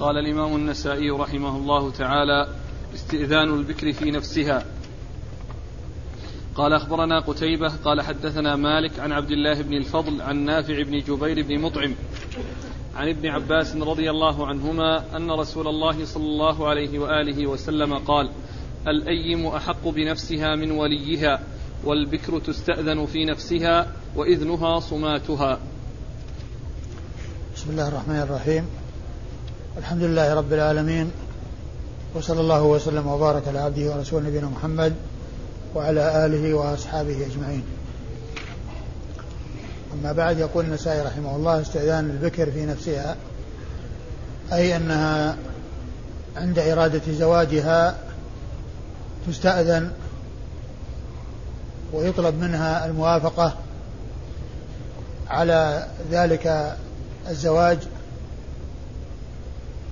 قال الإمام النسائي رحمه الله تعالى استئذان البكر في نفسها. قال أخبرنا قتيبة قال حدثنا مالك عن عبد الله بن الفضل عن نافع بن جبير بن مطعم عن ابن عباس رضي الله عنهما أن رسول الله صلى الله عليه وآله وسلم قال الأيم أحق بنفسها من وليها والبكر تستأذن في نفسها وإذنها صماتها. بسم الله الرحمن الرحيم. الحمد لله رب العالمين وصلى الله وسلم وبارك على عبده ورسوله نبينا محمد وعلى آله وأصحابه أجمعين. أما بعد يقول النسائي رحمه الله استئذان البكر في نفسها أي أنها عند إرادة زواجها تستأذن ويطلب منها الموافقة على ذلك الزواج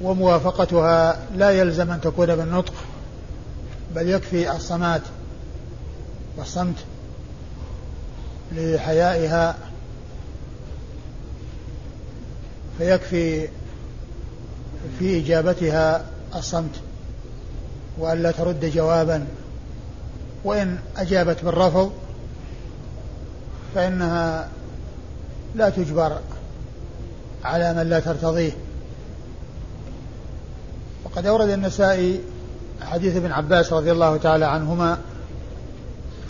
وموافقتها لا يلزم أن تكون بالنطق بل يكفي الصمات والصمت لحيائها فيكفي في إجابتها الصمت وألا ترد جوابا. وإن أجابت بالرفض فإنها لا تجبر على من لا ترتضيه. وقد أورد النسائي حديث ابن عباس رضي الله تعالى عنهما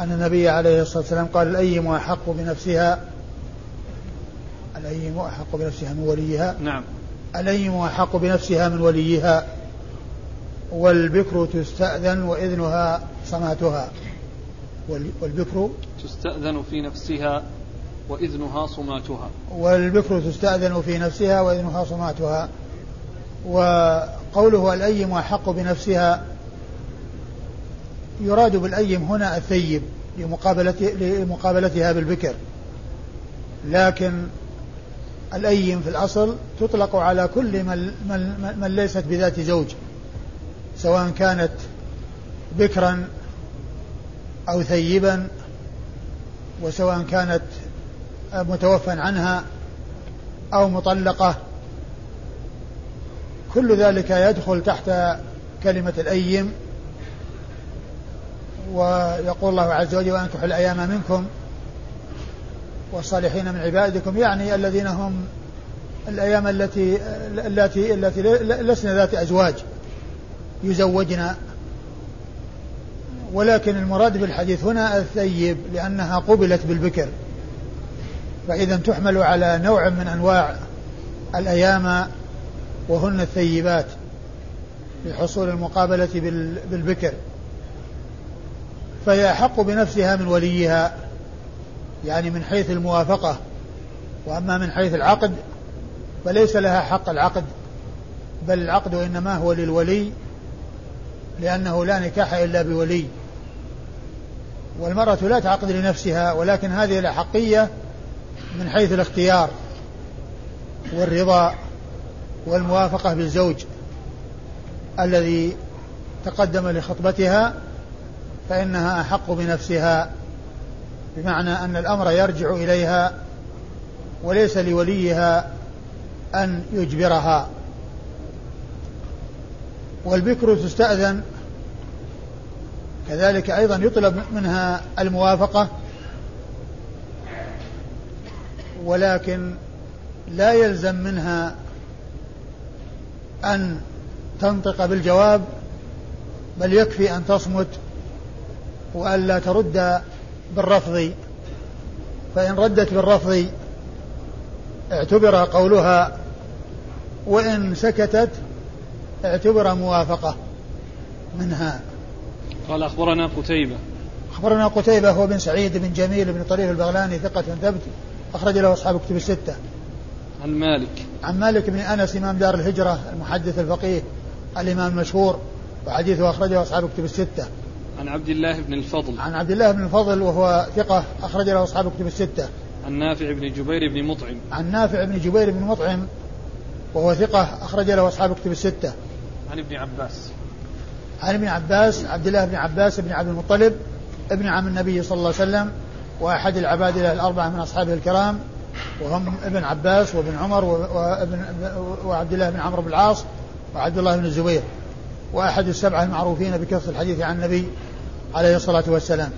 أن النبي عليه الصلاة والسلام قال الأيم أحق بنفسها الأيم أحق بنفسها من وليها نعم. الأيم أحق بنفسها من وليها والبكر تستأذن وإذنها صماتها والبكر تستأذن في نفسها وإذنها صماتها. والبكر تستأذن في نفسها وإذنها صماتها وقوله الأيم أحق بنفسها يراد بالأيم هنا الثيب لمقابلتها بالبكر. لكن الأيم في الأصل تطلق على كل من, من, من ليست بذات زوج سواء كانت بكرا أو ثيبا وسواء كانت متوفى عنها أو مطلقة. كل ذلك يدخل تحت كلمة الأيم. ويقول الله عز وجل وأنكحوا الأيام منكم والصالحين من عبادكم. يعني الذين هم الأيام التي التي التي لسن ذات أزواج يزوجن. ولكن المراد بالحديث هنا الثيب لأنها قبلت بالبكر. فإذا تحمل على نوع من أنواع الأيام وهن الثيبات لحصول المقابلة بالبكر. فهي أحق بنفسها من وليها يعني من حيث الموافقة. وأما من حيث العقد فليس لها حق العقد بل العقد إنما هو للولي لأنه لا نكاح إلا بولي. والمرأة لا تعقد لنفسها ولكن هذه الأحقية من حيث الاختيار والرضا والموافقة بالزوج الذي تقدم لخطبتها فإنها أحق بنفسها بمعنى أن الأمر يرجع إليها وليس لوليها أن يجبرها. والبكر تستأذن كذلك أيضا يطلب منها الموافقة ولكن لا يلزم منها أن تنطق بالجواب بل يكفي أن تصمت وألا ترد بالرفض. فإن ردت بالرفض اعتبر قولها وإن سكتت اعتبر موافقة منها. قال أخبرنا قتيبة. أخبرنا قتيبة هو بن سعيد بن جميل بن طريف البغلاني ثقة ثبت أخرج له أصحاب كتب الستة. عن مالك. عن مالك بن أنس إمام دار الهجرة المحدث الفقيه الإمام المشهور وحديثه أخرجه أصحاب كتب الستة. عن عبد الله بن الفضل. عن عبد الله بن الفضل وهو ثقة أخرج له أصحاب كتب الستة. عن نافع بن جبير بن مطعم. عن نافع بن جبير بن مطعم وهو ثقة أخرج له أصحاب كتب الستة. عن ابن عباس. عن ابن عباس عبد الله بن عباس بن عبد المطلب ابن عم النبي صلى الله عليه وسلم وأحد العباد الأربعة من أصحابه الكرام. وهم ابن عباس وابن عمر وابن وعبد الله بن عمرو بن العاص وعبد الله بن الزبير. وأحد السبعة المعروفين بكثرة الحديث عن النبي عليه الصلاة والسلام.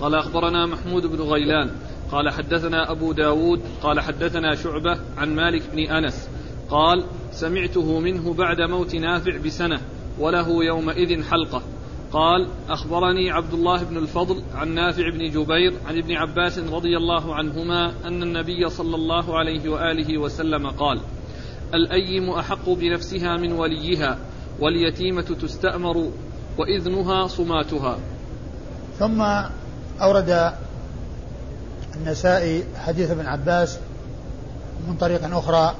قال أخبرنا محمود بن غيلان. قال حدثنا أبو داود. قال حدثنا شعبة عن مالك بن أنس. قال سمعته منه بعد موت نافع بسنة وله يومئذ حلقة. قال أخبرني عبد الله بن الفضل عن نافع بن جبير عن ابن عباس رضي الله عنهما أن النبي صلى الله عليه وآله وسلم قال الأيم أحق بنفسها من وليها واليتيمة تستأمر وإذنها صماتها. ثم أورد النسائي حديث ابن عباس من طريق أخرى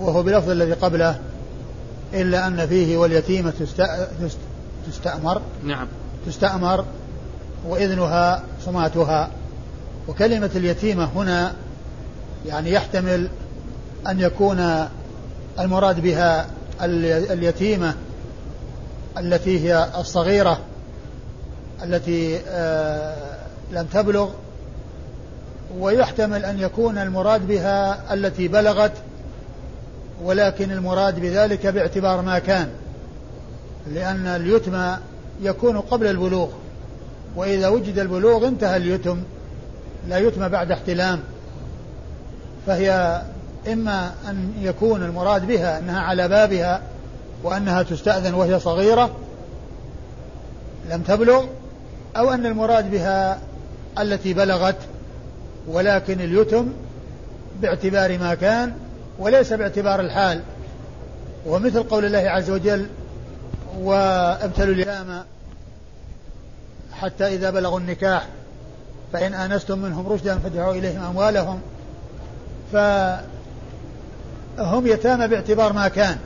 وهو بلفظ الذي قبله إلا أن فيه واليتيمة تستأمر. نعم. تستأمر وإذنها صماتها وكلمة اليتيمة هنا يعني يحتمل أن يكون المراد بها اليتيمة التي هي الصغيرة التي آه، لم تبلغ. ويحتمل أن يكون المراد بها التي بلغت ولكن المراد بذلك باعتبار ما كان. لأن اليتم يكون قبل البلوغ وإذا وجد البلوغ انتهى اليتم لا يتم بعد احتلام. فهي إما أن يكون المراد بها أنها على بابها وأنها تستأذن وهي صغيرة لم تبلغ أو أن المراد بها التي بلغت ولكن اليتم باعتبار ما كان وليس باعتبار الحال. ومثل قول الله عز وجل وابتلوا اليتامى حتى إذا بلغوا النكاح فإن آنستم منهم رشدا فادفعوا إليهم أموالهم. فهم يتامى باعتبار ما كان.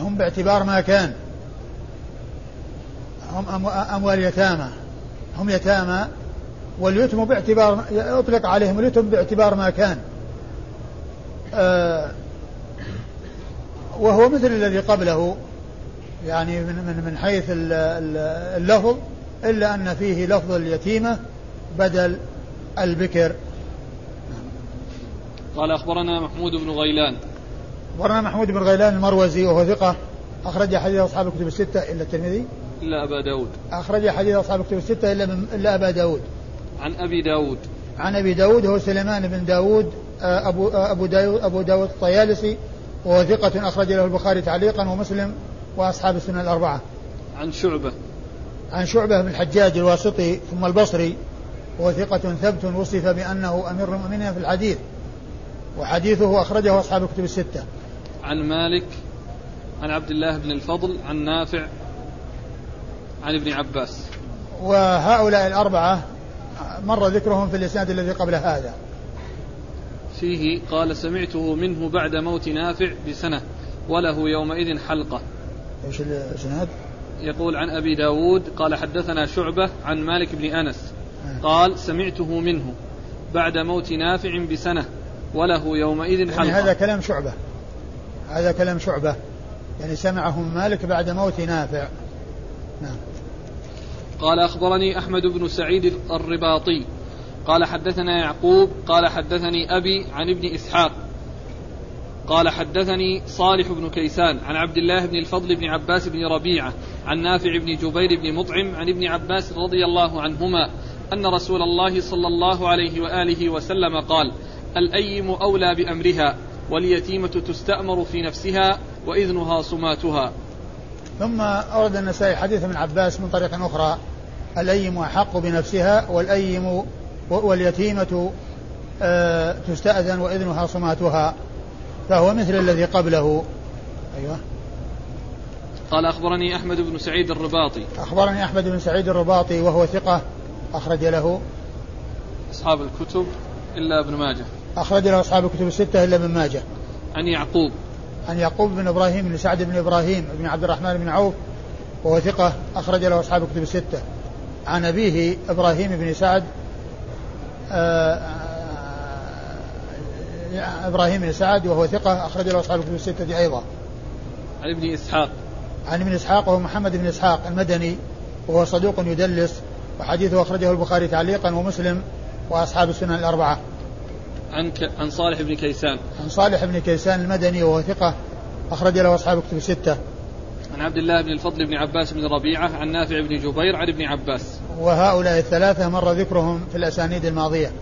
هم باعتبار ما كان. هم أموال يتامى هم يتامى واليتم باعتبار يطلق عليهم اليتم باعتبار ما كان. آه وهو مثل الذي قبله يعني من من من حيث اللفظ إلا أن فيه لفظ اليتيمة بدل البكر. قال أخبرنا محمود بن غيلان. أخبرنا محمود بن غيلان المروزي وهو ثقة. أخرج حديث أصحاب الكتب الستة إلا الترمذي. إلا أبا داود. أخرج حديث أصحاب الكتب الستة إلا إلا أبا داود. عن أبي داود. عن أبي داود هو سليمان بن داود آه، ابو آه، أبو داود أبو داود الطيالسي وهو ثقة أخرج له البخاري تعليقا ومسلم وأصحاب السنة الأربعة. عن شعبة. عن شعبة بن الحجاج الواسطي ثم البصري وهو ثقة ثبت وصف بأنه أمير المؤمنين في الحديث. وحديثه أخرجه أصحاب الكتب الستة. عن مالك عن عبد الله بن الفضل عن نافع عن ابن عباس. وهؤلاء الأربعة مر ذكرهم في الإسناد الذي قبل هذا. فيه قال سمعته منه بعد موت نافع بسنة وله يومئذ حلقة. إيش الإسناد؟ يقول عن أبي داود قال حدثنا شعبة عن مالك بن أنس آه. قال سمعته منه بعد موت نافع بسنة وله يومئذ يعني حلقة. يعني هذا كلام شعبة. هذا كلام شعبة. يعني سمعه مالك بعد موت نافع. نعم. قال أخبرني أحمد بن سعيد الرباطي قال حدثنا يعقوب قال حدثني أبي عن ابن إسحاق. قال حدثني صالح بن كيسان عن عبد الله بن الفضل بن عباس بن ربيعة عن نافع بن جبير بن مطعم عن ابن عباس رضي الله عنهما أن رسول الله صلى الله عليه وآله وسلم قال الأيم أولى بأمرها واليتيمة تستأمر في نفسها وإذنها صماتها. ثم أورد النسائي حديث من عباس من طريق أخرى الأيم أحق بنفسها والأيم واليتيمة آه، تستأذن وإذنها صماتها فهو مثل الذي قبله. أيوه. قال أخبرني أحمد بن سعيد الرباطي. أخبرني أحمد بن سعيد الرباطي وهو ثقة أخرج له. أصحاب الكتب إلا ابن ماجه. أخرج له أصحاب الكتب الستة إلا ابن ماجه. عن يعقوب. عن يعقوب بن إبراهيم بن سعد بن إبراهيم بن عبد الرحمن بن عوف وهو ثقة أخرج له أصحاب الكتب الستة. عن أبيه إبراهيم بن سعد إبراهيم بن سعد وهو ثقة أخرج له أصحاب الكتب الستة أيضا. عن ابن إسحاق. عن ابن إسحاق وهو محمد بن إسحاق المدني وهو صدوق يدلس وحديثه أخرجه البخاري تعليقا ومسلم وأصحاب السنن الأربعة. عن ك... عن صالح بن كيسان عن صالح بن كيسان المدني وهو ثقة أخرج له أصحاب كتب الستة عن عبد الله بن الفضل بن عباس بن ربيعة عن نافع بن جبير عن ابن عباس. وهؤلاء الثلاثة مر ذكرهم في الأسانيد الماضية.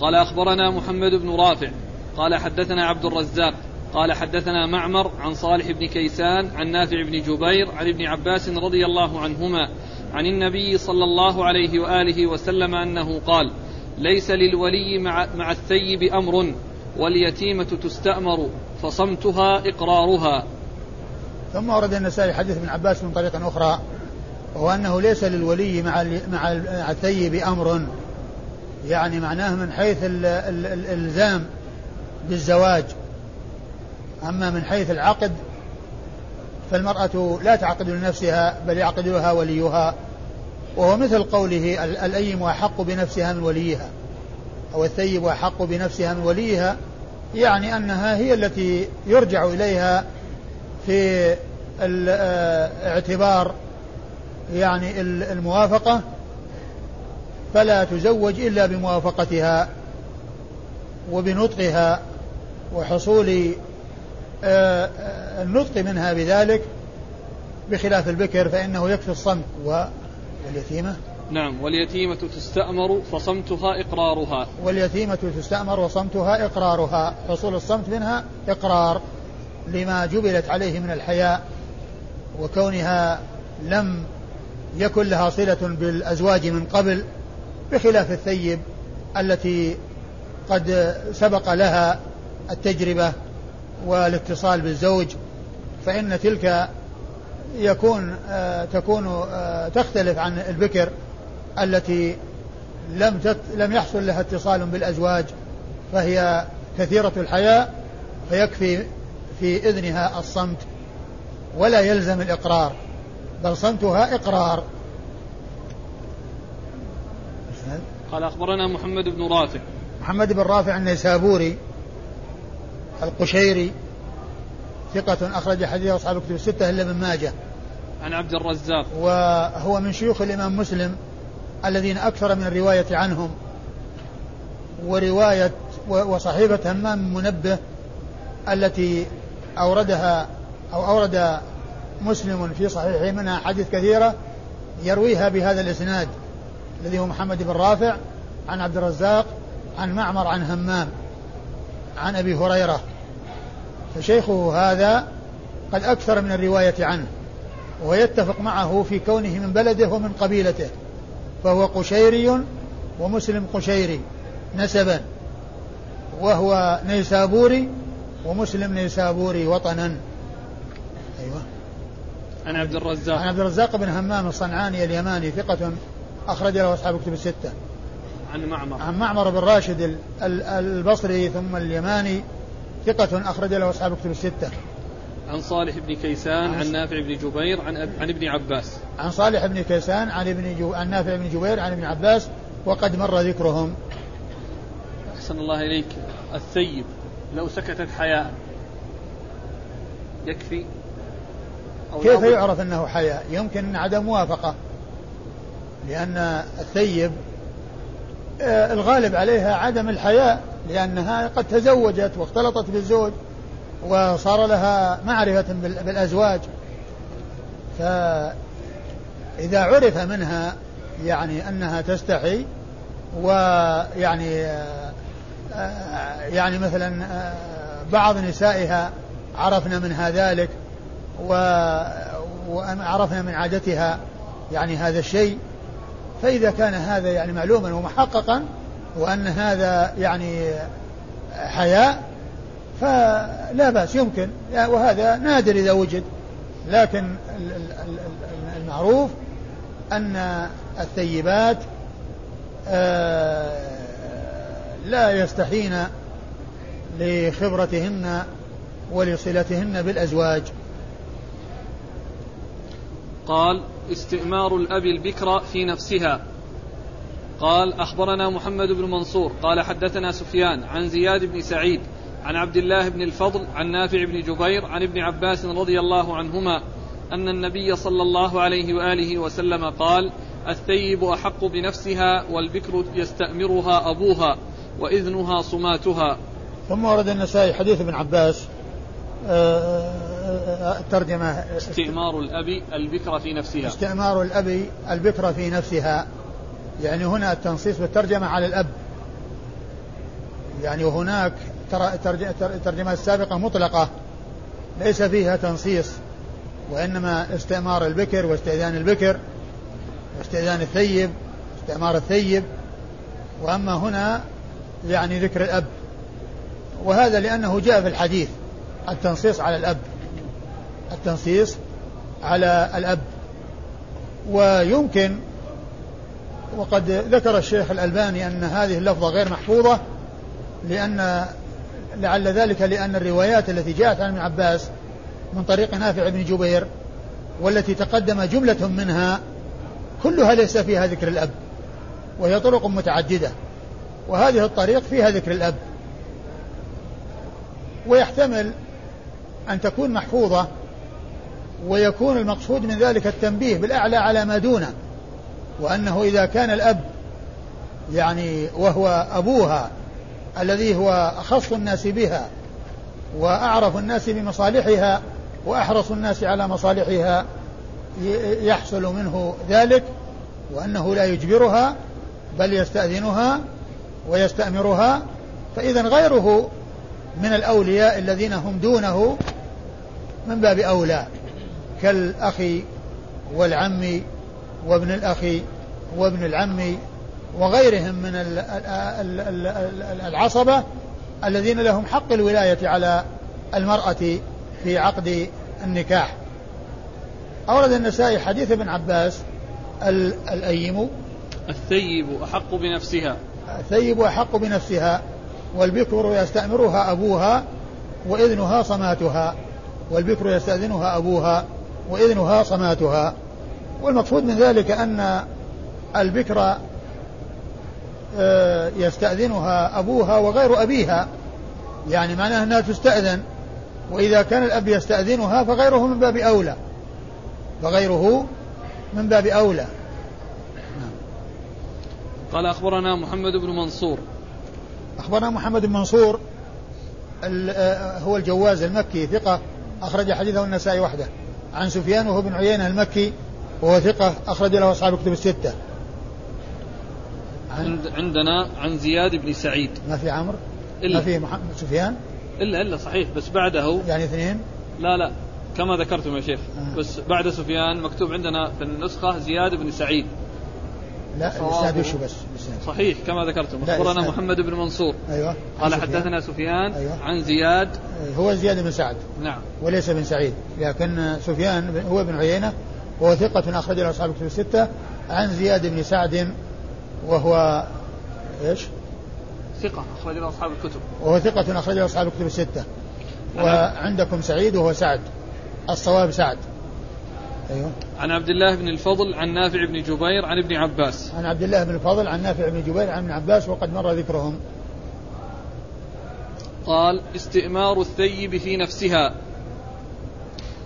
قال أخبرنا محمد بن رافع. قال حدثنا عبد الرزاق. قال حدثنا معمر عن صالح بن كيسان عن نافع بن جبير عن ابن عباس رضي الله عنهما عن النبي صلى الله عليه وآله وسلم أنه قال ليس للولي مع, مع الثيب أمر واليتيمة تستأمر فصمتها إقرارها. ثم ورد النسائي حديث ابن عباس من طريق أخرى وهو أنه ليس للولي مع مع الثيب أمر. يعني معناه من حيث الإلزام بالزواج. أما من حيث العقد فالمرأة لا تعقد لنفسها بل يعقدها وليها. وهو مثل قوله الأيم أحق بنفسها من وليها أو الثيب أحق بنفسها من وليها يعني أنها هي التي يرجع إليها في الاعتبار يعني الموافقة فلا تزوج إلا بموافقتها وبنطقها وحصول آه، آه، النطق منها بذلك بخلاف البكر فإنه يكفي الصمت واليتيمة. نعم واليتيمة تستأمر فصمتها إقرارها. واليتيمة تستأمر وصمتها إقرارها حصول الصمت منها إقرار. لما جبلت عليه من الحياء وكونها لم يكن لها صلة بالأزواج من قبل بخلاف الثيب التي قد سبق لها التجربة والاتصال بالزوج فإن تلك يكون آه تكون آه تختلف عن البكر التي لم لم يحصل لها اتصال بالأزواج فهي كثيرة الحياء فيكفي في إذنها الصمت ولا يلزم الإقرار بل صمتها إقرار. قال أخبرنا محمد بن رافع. محمد بن رافع النيسابوري القشيري ثقة أخرج حديث أصحاب الكتب الستة إلا من ماجه. عن عبد الرزاق. وهو من شيوخ الإمام مسلم الذين أكثر من الرواية عنهم. ورواية وصحيفة همام منبه التي أوردها أو أورد مسلم في صحيحه منها حديث كثيرة يرويها بهذا الإسناد الذي هو محمد بن رافع عن عبد الرزاق عن معمر عن همام عن أبي هريرة. فشيخه هذا قد أكثر من الرواية عنه ويتفق معه في كونه من بلده ومن قبيلته فهو قشيري ومسلم قشيري نسبا وهو نيسابوري ومسلم نيسابوري وطنا. أيوة. عن عبد الرزاق. عن عبد الرزاق بن همام الصنعاني اليماني ثقة أخرج له أصحاب كتب الستة. عن معمر. عن معمر بن راشد البصري ثم اليماني ثقة أخرج له أصحاب كتب الستة. عن صالح بن كيسان عن نافع بن جبير عن أب... عن ابن عباس. عن صالح بن كيسان عن ابن جو... عن نافع بن جبير عن ابن عباس وقد مر ذكرهم. أحسن الله إليك. الثيب. لو سكتت حياء يكفي أو كيف يعرف أنه حياء؟ يمكن عدم موافقة لأن الثيب آه، الغالب عليها عدم الحياء لأنها قد تزوجت واختلطت بالزوج وصار لها معرفة بالأزواج. فإذا عرف منها يعني أنها تستحي ويعني آه، يعني مثلا آه، بعض نسائها عرفنا منها ذلك وعرفنا من عادتها يعني هذا الشيء. فإذا كان هذا يعني معلوما ومحققا وأن هذا يعني حياء فلا بأس يمكن. وهذا نادر إذا وجد. لكن المعروف أن الثيبات آه، لا يستحين لخبرتهن ولصلتهن بالأزواج. قال استئمار الأب البكر في نفسها. قال أخبرنا محمد بن منصور. قال حدثنا سفيان عن زياد بن سعيد عن عبد الله بن الفضل عن نافع بن جبير عن ابن عباس رضي الله عنهما أن النبي صلى الله عليه وآله وسلم قال الثيب أحق بنفسها والبكر يستأمرها أبوها. وإذنها صماتها. ثم ورد النسائي حديث ابن عباس آه، آه، الترجمة. استئمار الأب البكر في نفسها. استئمار الأب البكر في نفسها. يعني هنا التنصيص بالترجمة على الأب. يعني وهناك الترجمة السابقة مطلقة ليس فيها تنصيص وإنما استئمار البكر واستئذان البكر واستئذان الثيب استئمار الثيب. وأما هنا يعني ذكر الأب. وهذا لأنه جاء في الحديث التنصيص على الأب. التنصيص على الأب. ويمكن وقد ذكر الشيخ الألباني أن هذه اللفظة غير محفوظة لأن لعل ذلك لأن الروايات التي جاءت عن ابن عباس من طريق نافع بن جبير والتي تقدم جملة منها كلها ليس فيها ذكر الأب وهي طرق متعددة. وهذه الطريق فيها ذكر الأب. ويحتمل أن تكون محفوظة ويكون المقصود من ذلك التنبيه بالأعلى على ما دونه وأنه إذا كان الأب يعني وهو أبوها الذي هو أخص الناس بها وأعرف الناس بمصالحها وأحرص الناس على مصالحها يحصل منه ذلك وأنه لا يجبرها بل يستأذنها ويستأمرها فإذا غيره من الأولياء الذين هم دونه من باب أولى كالأخ والعم وابن الأخ وابن العم وغيرهم من العصبة الذين لهم حق الولاية على المرأة في عقد النكاح. أورد النسائي حديث ابن عباس الأيم. الثيب أحق بنفسها. الثيب أحق بنفسها والبكر يستأمرها أبوها وإذنها صماتها. والبكر يستأذنها أبوها وإذنها صماتها. والمقصود من ذلك أن البكر آه، يستأذنها أبوها وغير أبيها. يعني معناه أنها تستأذن. وإذا كان الأب يستأذنها فغيره من باب أولى. فغيره من باب أولى. قال أخبرنا محمد بن منصور. أخبرنا محمد بن منصور آه، هو الجواز المكي ثقة أخرج حديثه النسائي وحده. عن سفيان وهو بن عيينة المكي وهو ثقة أخرج له أصحاب الكتب الستة. عن عندنا عن زياد بن سعيد. ما في عمرو؟ إلا. ما في محمد سفيان؟ إلا إلا صحيح بس بعده. يعني اثنين؟ لا لا كما ذكرتم يا شيخ. آه. بس بعد سفيان مكتوب عندنا في النسخة زياد بن سعيد. لا الاسناد وش بس صحيح كما ذكرتم. أخبرنا محمد بن منصور. أيوه. قال حدثنا سفيان أيوة. عن زياد. هو زياد بن سعد. نعم. وليس بن سعيد. لكن سفيان هو بن عيينة وهو ثقة أخرج له أصحاب الكتب الستة عن زياد بن سعد وهو إيش؟ ثقة أخرج له أصحاب الكتب. وهو ثقة أخرج له أصحاب الكتب الستة. وعندكم سعيد وهو سعد. الصواب سعد. أيوه. عن عبد الله بن الفضل عن نافع بن جبير عن ابن عباس. عن عبد الله بن الفضل عن نافع بن جبير عن ابن عباس وقد مر ذكرهم. قال استئمار الثيب في نفسها.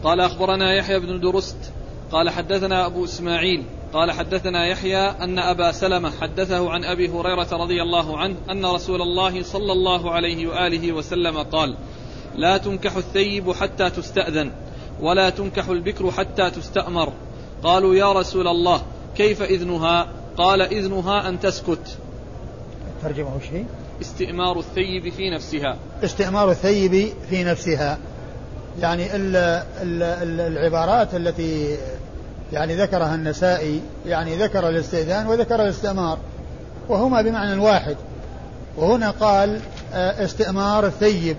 قال أخبرنا يحيى بن درست. قال حدثنا أبو إسماعيل. قال حدثنا يحيى أن أبا سلمة حدثه عن أبي هريرة رضي الله عنه أن رسول الله صلى الله عليه وآله وسلم قال لا تنكح الثيب حتى تستأذن. ولا تنكح البكر حتى تستأمر. قالوا يا رسول الله كيف إذنها؟ قال إذنها أن تسكت. ترجمة هي؟ استئمار الثيب في نفسها. استئمار الثيب في نفسها. يعني ال ال ال العبارات التي يعني ذكرها النسائي يعني ذكر الاستئذان وذكر الاستئمار. وهما بمعنى واحد. وهنا قال آه، استئمار الثيب.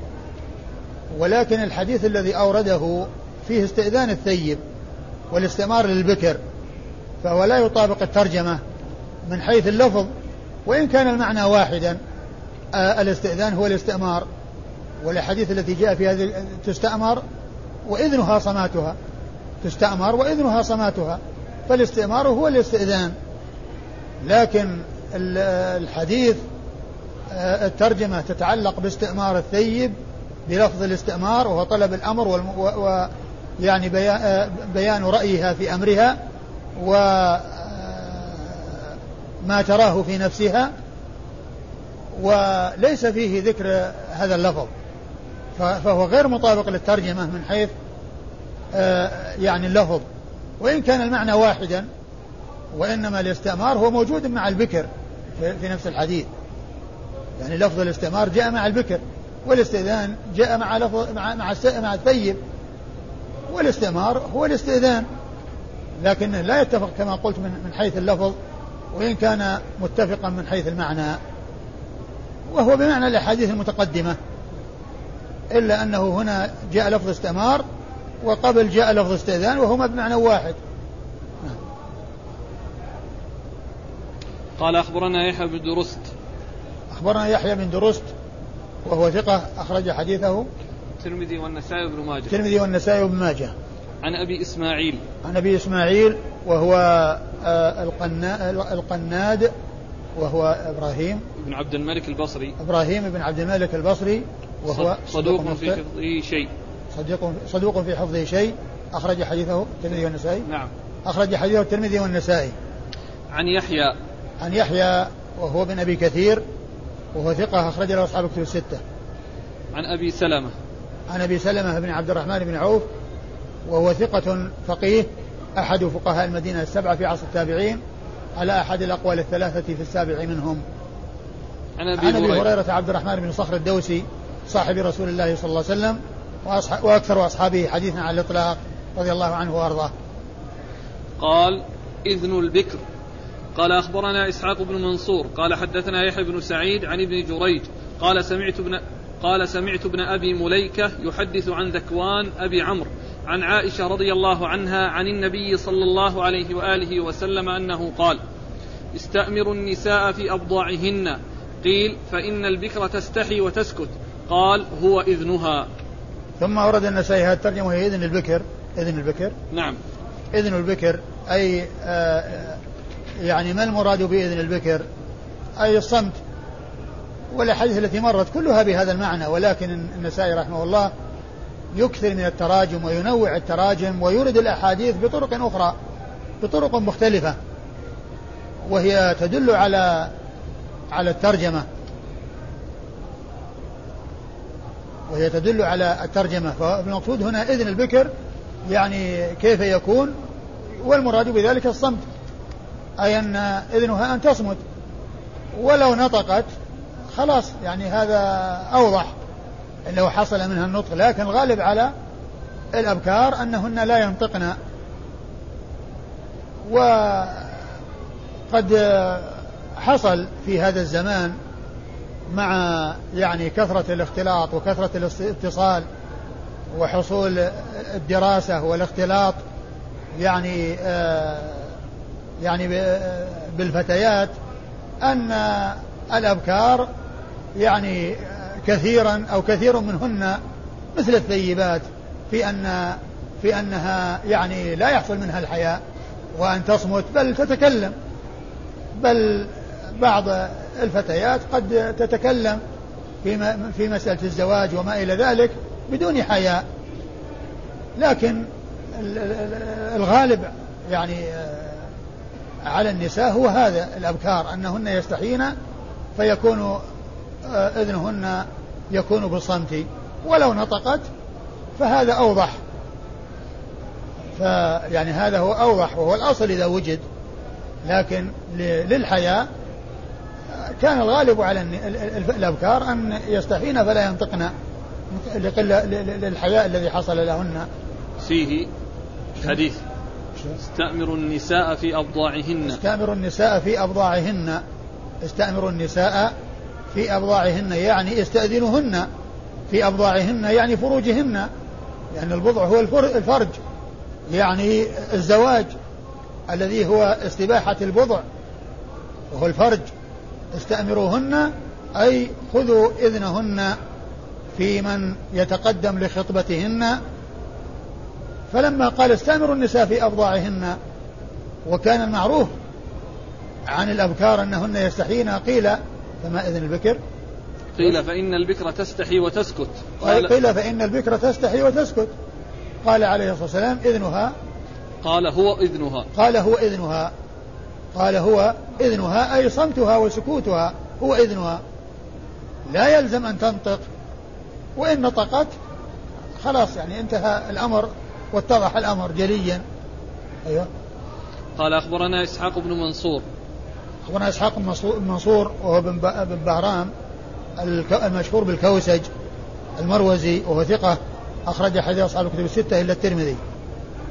ولكن الحديث الذي أورده فيه استئذان الثيب والاستئمار للبكر فهو لا يطابق الترجمة من حيث اللفظ وإن كان المعنى واحدا آه الاستئذان هو الاستئمار والأحاديث التي جاء في هذه تستأمر وإذنها صماتها تستأمر وإذنها صماتها فالاستئمار هو الاستئذان. لكن الحديث آه، الترجمة تتعلق باستئمار الثيب بلفظ الاستئمار وهو طلب الأمر يعني بيان رأيها في أمرها وما تراه في نفسها وليس فيه ذكر هذا اللفظ. فهو غير مطابق للترجمة من حيث آه، يعني اللفظ. وإن كان المعنى واحدا وإنما الاستعمار هو موجود مع البكر في نفس الحديث. يعني لفظ الاستعمار جاء مع البكر والاستئذان جاء مع لفظ مع مع, مع الثيب. والاستعمار هو الاستئذان. لكنه لا يتفق كما قلت من من حيث اللفظ وإن كان متفقا من حيث المعنى. وهو بمعنى الأحاديث المتقدمة. إلا أنه هنا جاء لفظ استعمار وقبل جاء لفظ استئذان وهما بمعنى واحد. قال أخبرنا يحيى بن درست. أخبرنا يحيى بن درست وهو ثقة أخرج حديثه. الترمذي والنسائي وابن ماجه. الترمذي والنسائي وابن ماجه. عن أبي إسماعيل. عن أبي إسماعيل وهو آه، القناد وهو إبراهيم. بن عبد الملك البصري. إبراهيم بن عبد الملك البصري وهو صدوق في حفظه شيء. صدوق صدوق في حفظه شيء. أخرج حديثه الترمذي والنسائي. نعم. أخرج حديثه الترمذي والنسائي. عن يحيى. عن يحيى وهو بن أبي كثير وهو ثقة أخرج له أصحاب كتب الستة. عن أبي سلمة. عن أبي سلمة بن عبد الرحمن بن عوف وهو ثقة فقيه أحد فقهاء المدينة السبعة في عصر التابعين على أحد الأقوال الثلاثة في السابع منهم. عن أبي, عن أبي هريرة. عبد الرحمن بن صخر الدوسي صاحب رسول الله صلى الله عليه وسلم وأكثر أصحابه حديثا على الإطلاق رضي الله عنه وأرضاه. قال إذن البكر. قال أخبرنا إسحاق بن منصور. قال حدثنا يحيى بن سعيد عن ابن جريج. قال سمعت ابن قال سمعت ابن أبي مليكة يحدث عن ذكوان أبي عمرو عن عائشة رضي الله عنها عن النبي صلى الله عليه وآله وسلم أنه قال استأمروا النساء في أبضاعهن قيل فإن البكر تستحي وتسكت قال هو إذنها ثم ورد النسائي هذه الترجمة وهي إذن البكر إذن البكر. نعم. إذن البكر أي آه، يعني ما المراد بإذن البكر؟ أي الصمت. والأحاديث التي مرت كلها بهذا المعنى ولكن النسائي رحمه الله يكثر من التراجم وينوع التراجم ويورد الأحاديث بطرق أخرى بطرق مختلفة وهي تدل على على الترجمة. وهي تدل على الترجمة. فالمقصود هنا إذن البكر يعني كيف يكون والمراد بذلك الصمت أي أن إذنها أن تصمت. ولو نطقت خلاص يعني هذا أوضح لو حصل منها النطق لكن الغالب على الأبكار أنهن لا ينطقن. وقد حصل في هذا الزمان مع يعني كثرة الاختلاط وكثرة الاتصال وحصول الدراسة والاختلاط يعني آه يعني بالفتيات أن الأبكار يعني كثيرا أو كثير منهن مثل الثيبات في أن في أنها يعني لا يحصل منها الحياء وأن تصمت بل تتكلم. بل بعض الفتيات قد تتكلم في في مسألة الزواج وما إلى ذلك بدون حياء. لكن الغالب يعني على النساء هو هذا الأبكار أنهن يستحين فيكون آه، إذنهن يكون بالصمت. ولو نطقت فهذا أوضح. فيعني هذا هو أوضح وهو الأصل إذا وجد. لكن للحياء كان الغالب على الأبكار أن يستحين فلا ينطقن للحياء الذي حصل لهن. فيه حديث. استأمر النساء في أبضاعهن. استأمر النساء في أبضاعهن. استأمر النساء في أبضاعهن يعني استأذنهن في أبضاعهن يعني فروجهن. لأن يعني البضع هو الفرج يعني الزواج الذي هو استباحة البضع وهو الفرج. استأمروهن أي خذوا إذنهن في من يتقدم لخطبتهن. فلما قال استأمروا النساء في أبضاعهن وكان المعروف عن الأبكار أنهن يستحين قيل فما إذن البكر؟ قيل فإن البكر تستحي وتسكت. قال قيل فإن البكر تستحي وتسكت. قال عليه الصلاة والسلام إذنها. قال هو إذنها. قال هو إذنها. قال هو إذنها أي صمتها وسكوتها هو إذنها. لا يلزم أن تنطق وإن نطقت خلاص يعني انتهى الأمر واتضح الأمر جليا. أيوه. قال أخبرنا إسحاق بن منصور. أخبرنا إسحاق بن منصور وهو بن بهرام المشهور بالكوسج المروزي وهو ثقة أخرج حديث أصحاب الكتب الستة إلا الترمذي.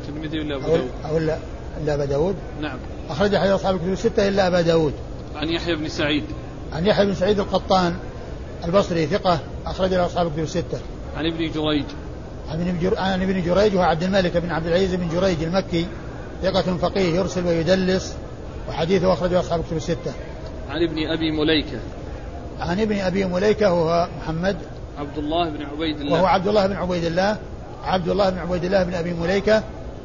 الترمذي ولا أبو داود؟ أو إلا إلا أبا داود. نعم. أخرج حديث أصحاب الكتب الستة إلا أبا داود. عن يحيى بن سعيد. عن يحيى بن سعيد القطان البصري ثقة أخرج له أصحاب الكتب الستة. عن ابن جريج. عن ابن جر... عن ابن جريج وهو عبد الملك بن عبد العزيز بن جريج المكي ثقة فقيه يرسل ويدلس. وحديثه أخرجه أصحاب الكتب الستة. عن ابن أبي مليكة. عن ابن أبي مليكة وهو محمد عبد الله بن عبيد الله وهو عبد الله بن عبيد الله عبد الله بن عبيد الله بن أبي مليكة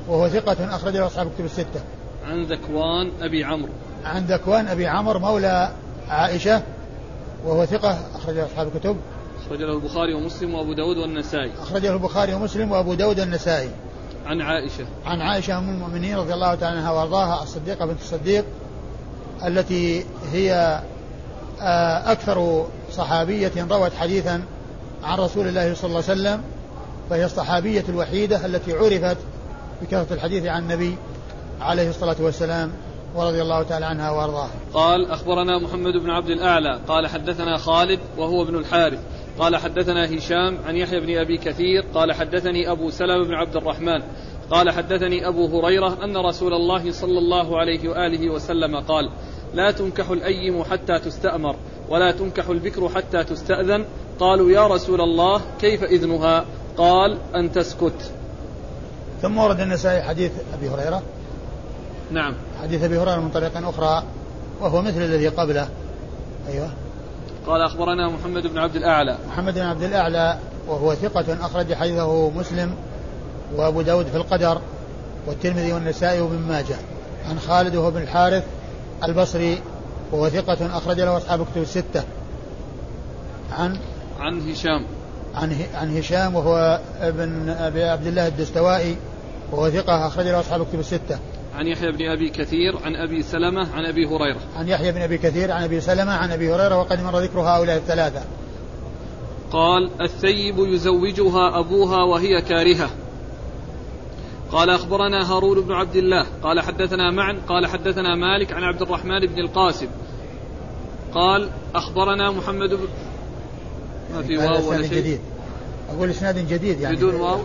وهو ثقة أخرجه أصحاب الكتب الستة. عن ذكوان أبي عمرو. عن ذكوان أبي عمرو مولى عائشة وهو ثقة أخرجه أصحاب الكتب. أخرج له البخاري ومسلم وأبو داود والنسائي أخرجه البخاري ومسلم وأبو داود والنسائي عن عائشة عن عائشة أم المؤمنين رضي الله تعالى عنها وأرضاها الصديقة بنت الصديق التي هي آه، أكثر صحابية روت حديثا عن رسول الله صلى الله عليه وسلم فهي الصحابية الوحيدة التي عرفت بكثرة الحديث عن النبي عليه الصلاة والسلام ورضي الله تعالى عنها وأرضاها. قال أخبرنا محمد بن عبد الأعلى قال حدثنا خالد وهو ابن الحارث قال حدثنا هشام عن يحيى بن أبي كثير قال حدثني أبو سلمة بن عبد الرحمن قال حدثني أبو هريرة أن رسول الله صلى الله عليه وآله وسلم قال لا تنكح الايم حتى تستأمر ولا تنكح البكر حتى تستأذن قالوا يا رسول الله كيف إذنها قال أن تسكت ثم ورد النسائي حديث أبي هريرة. نعم. حديث أبي هريرة من طريق أخرى وهو مثل الذي قبله. أيوه. قال أخبرنا محمد بن عبد الأعلى. محمد بن عبد الأعلى وهو ثقة أخرج حديثه مسلم وأبو داود في القدر والترمذي والنسائي وابن ماجه. عن خالد وهو بن الحارث البصري وهو ثقة أخرج له أصحاب الكتب الستة. عن عن هشام. عن عن هشام وهو ابن أبي عبد الله الدستوائي وهو ثقة أخرج له أصحاب الكتب الستة. عن يحيى بن أبي كثير عن أبي سلمة عن أبي هريرة. عن يحيى بن أبي كثير عن أبي سلمة عن أبي هريرة وقد مر ذكر هؤلاء الثلاثة. قال الثيب يزوجها أبوها وهي كارهة. قال أخبرنا هارون بن عبد الله. قال حدثنا معا قال حدثنا مالك عن عبد الرحمن بن القاسم. قال أخبرنا محمد بن ما في واو ولا شيء؟ جديد. أقول إسناد جديد يعني. بدون واو؟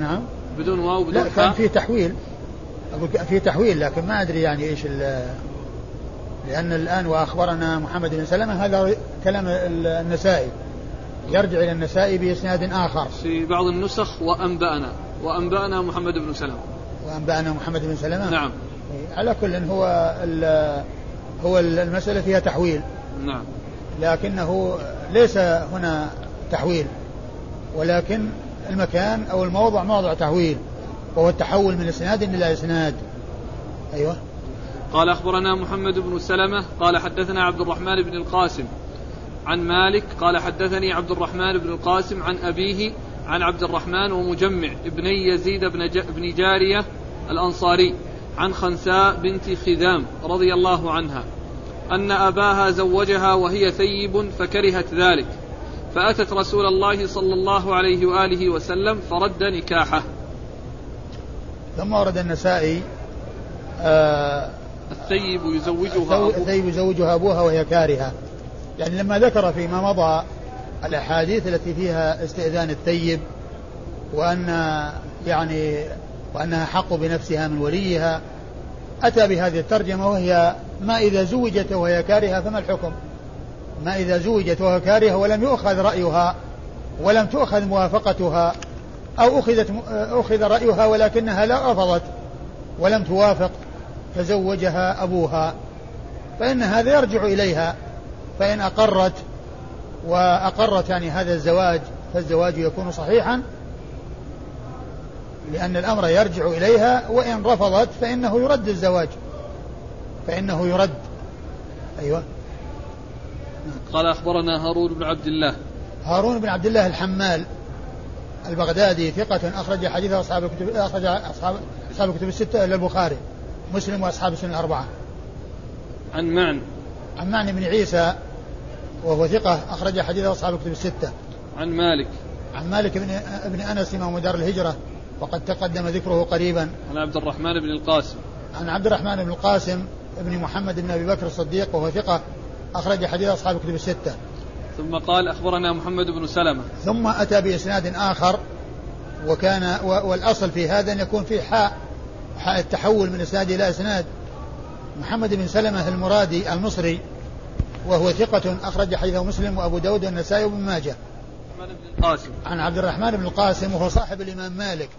نعم. بدون واو بدون لا كان في تحويل. أقول في تحويل لكن ما أدري يعني إيش لأن الآن وأخبرنا محمد بن سلمة هذا كلام النسائي. يرجع إلى النسائي بإسناد آخر. في بعض النسخ وأنبأنا وأنبأنا محمد بن سلمة. وأنبأنا محمد بن سلمة؟ نعم. على كل هو هو المسألة فيها تحويل. نعم. لكنه ليس هنا تحويل ولكن المكان أو الموضع موضع تحويل. وهو التحول من اسناد إلى اسناد أيوه. قال أخبرنا محمد بن سلمة قال حدثنا عبد الرحمن بن القاسم عن مالك قال حدثني عبد الرحمن بن القاسم عن أبيه عن عبد الرحمن ومجمع ابني يزيد بن بن جارية الأنصاري عن خنساء بنت خذام رضي الله عنها أن أباها زوجها وهي ثيب فكرهت ذلك فأتت رسول الله صلى الله عليه وآله وسلم فرد نكاحه. ثم ورد النسائي آه الثيب يزوجها الثيب يزوجها أبوها وهي كارهة. يعني لما ذكر فيما مضى الأحاديث التي فيها استئذان الثيب وأن يعني وأنها حق بنفسها من وليها أتى بهذه الترجمة وهي ما إذا زوجت وهي كارهة فما الحكم؟ ما إذا زوجت وهي كارهة ولم يؤخذ رأيها ولم تؤخذ موافقتها. أو أخذت أخذ رأيها ولكنها لا رفضت ولم توافق فزوجها أبوها. فإن هذا يرجع إليها. فإن أقرت وأقرت يعني هذا الزواج فالزواج يكون صحيحا لأن الأمر يرجع إليها وإن رفضت فإنه يرد الزواج. فإنه يرد. أيوة. قال أخبرنا هارون بن عبد الله. هارون بن عبد الله الحمال. البغدادي ثقة أخرج حديث أصحاب الكتب أخرج أصحاب أصحاب الكتب الستة إلا البخاري مسلم وأصحاب السنة الأربعة. عن معن عن معن بن عيسى وهو ثقة أخرج حديثه أصحاب الكتب الستة. عن مالك. عن مالك بن ابن أنس إمام دار الهجرة وقد تقدم ذكره قريبا. عن عبد الرحمن بن القاسم. عن عبد الرحمن بن القاسم ابن محمد بن أبي بكر الصديق وهو ثقة أخرج حديث أصحاب الكتب الستة. ثم قال أخبرنا محمد بن سلمة. ثم أتى بإسناد آخر وكان والأصل في هذا أن يكون في حاء حاء التحول من إسناد إلى إسناد. محمد بن سلمة المرادي المصري وهو ثقة أخرج حديثه مسلم وأبو داود والنسائي وابن ماجه. القاسم. عن عبد الرحمن بن القاسم وهو صاحب الإمام مالك.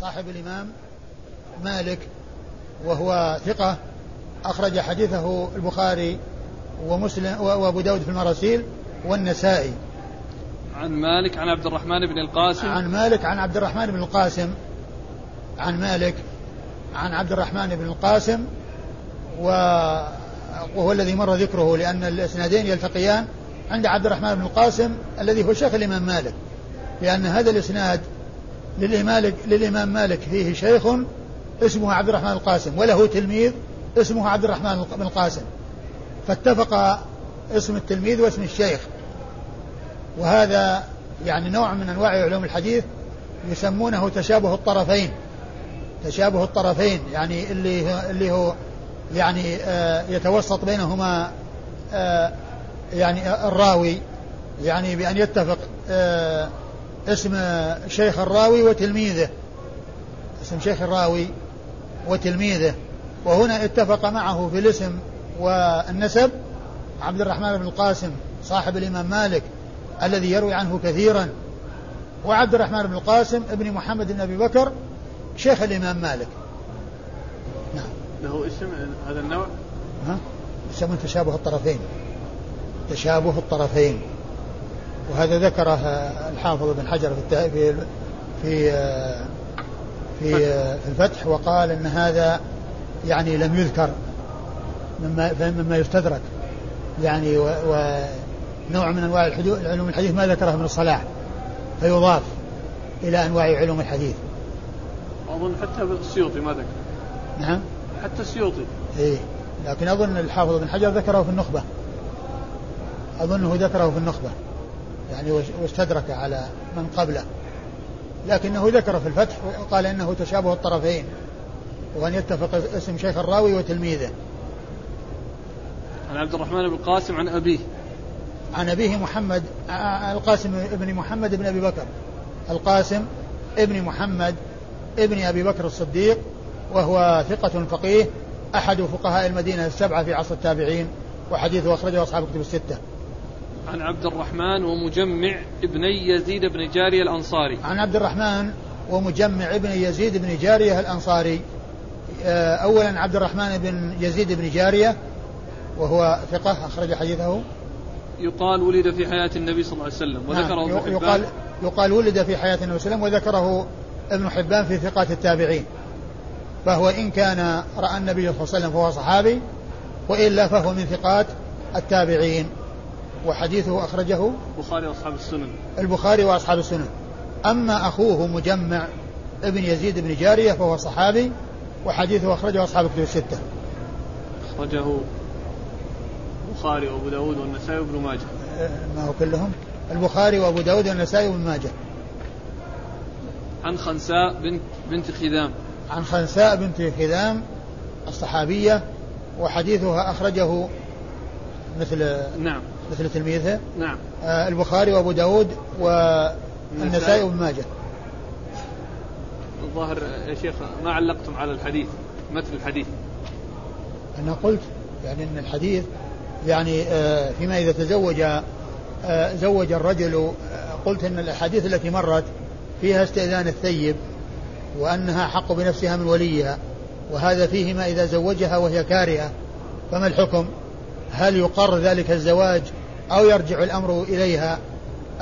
صاحب الإمام مالك وهو ثقة أخرج حديثه البخاري ومسلم وأبو داود في المراسيل والنسائي. عن مالك عن عبد الرحمن بن القاسم. عن مالك عن عبد الرحمن بن القاسم. عن مالك عن عبد الرحمن بن القاسم. و وهو الذي مر ذكره لأن الإسنادين يلتقيان عند عبد الرحمن بن القاسم الذي هو شيخ الإمام مالك. لأن هذا الإسناد للإمام للإمام مالك فيه شيخ اسمه عبد الرحمن القاسم وله تلميذ اسمه عبد الرحمن بن القاسم. فاتفق اسم التلميذ واسم الشيخ. وهذا يعني نوع من أنواع علوم الحديث يسمونه تشابه الطرفين. تشابه الطرفين يعني اللي هو اللي هو يعني آه يتوسط بينهما آه يعني الراوي يعني بأن يتفق آه اسم شيخ الراوي وتلميذه. اسم شيخ الراوي وتلميذه. وهنا اتفق معه في الاسم والنسب عبد الرحمن بن القاسم صاحب الإمام مالك الذي يروي عنه كثيرا وعبد الرحمن بن القاسم ابن محمد بن أبي بكر شيخ الإمام مالك. نعم. له اسم هذا النوع؟ ها؟ يسمون تشابه الطرفين. تشابه الطرفين. وهذا ذكره الحافظ بن حجر في في في في, في الفتح وقال إن هذا يعني لم يذكر. مما مما يستدرك يعني ونوع من أنواع علوم الحديث ما ذكره ابن الصلاح فيضاف إلى أنواع علوم الحديث. أظن حتى السيوطي ما ذكر. نعم. حتى السيوطي. إيه لكن أظن الحافظ بن حجر ذكره في النخبة. اظنه ذكره في النخبة. يعني واستدرك على من قبله. لكنه ذكر في الفتح وقال إنه تشابه الطرفين وأن يتفق اسم شيخ الراوي وتلميذه. عن عبد الرحمن بن القاسم عن أبيه. عن أبيه محمد القاسم ابن محمد بن أبي بكر. القاسم ابن محمد ابن أبي بكر الصديق وهو ثقة فقيه أحد فقهاء المدينة السبعة في عصر التابعين وحديثه أخرجه أصحاب الكتب الستة. عن عبد الرحمن ومجمع ابني يزيد بن جارية الأنصاري. عن عبد الرحمن ومجمع ابن يزيد بن جارية الأنصاري. أولا عبد الرحمن بن يزيد بن جارية وهو ثقة أخرج حديثه. يقال ولد في حياة النبي صلى الله عليه وسلم وذكره نعم ابن يقال يقال ولد في حياة النبي صلى الله عليه وسلم وذكره ابن حبان في ثقات التابعين. فهو إن كان رأى النبي صلى الله عليه وسلم فهو صحابي وإلا فهو من ثقات التابعين. وحديثه أخرجه البخاري وأصحاب السنن. البخاري وأصحاب السنن. أما أخوه مجمع ابن يزيد بن جارية فهو صحابي وحديثه أخرجه أصحاب الكتب الستة. أخرجه البخاري وابو داود والنسائي وابن ماجه. ما هو كلهم؟ البخاري وابو داود والنسائي وابن ماجه. عن خنساء بنت بنت خذام. عن خنساء بنت خذام الصحابية وحديثها أخرجه مثل نعم. مثل تلميذها نعم. آه البخاري وأبو داود والنسائي وابن ماجه. الظاهر يا شيخ ما علقتم على الحديث مثل الحديث. أنا قلت يعني أن الحديث يعني آه، فيما إذا تزوج آه، زوج الرجل آه، قلت أن الأحاديث التي مرت فيها استئذان الثيب وأنها حق بنفسها من وليها وهذا فيه ما إذا زوجها وهي كارهة فما الحكم؟ هل يقر ذلك الزواج أو يرجع الأمر إليها؟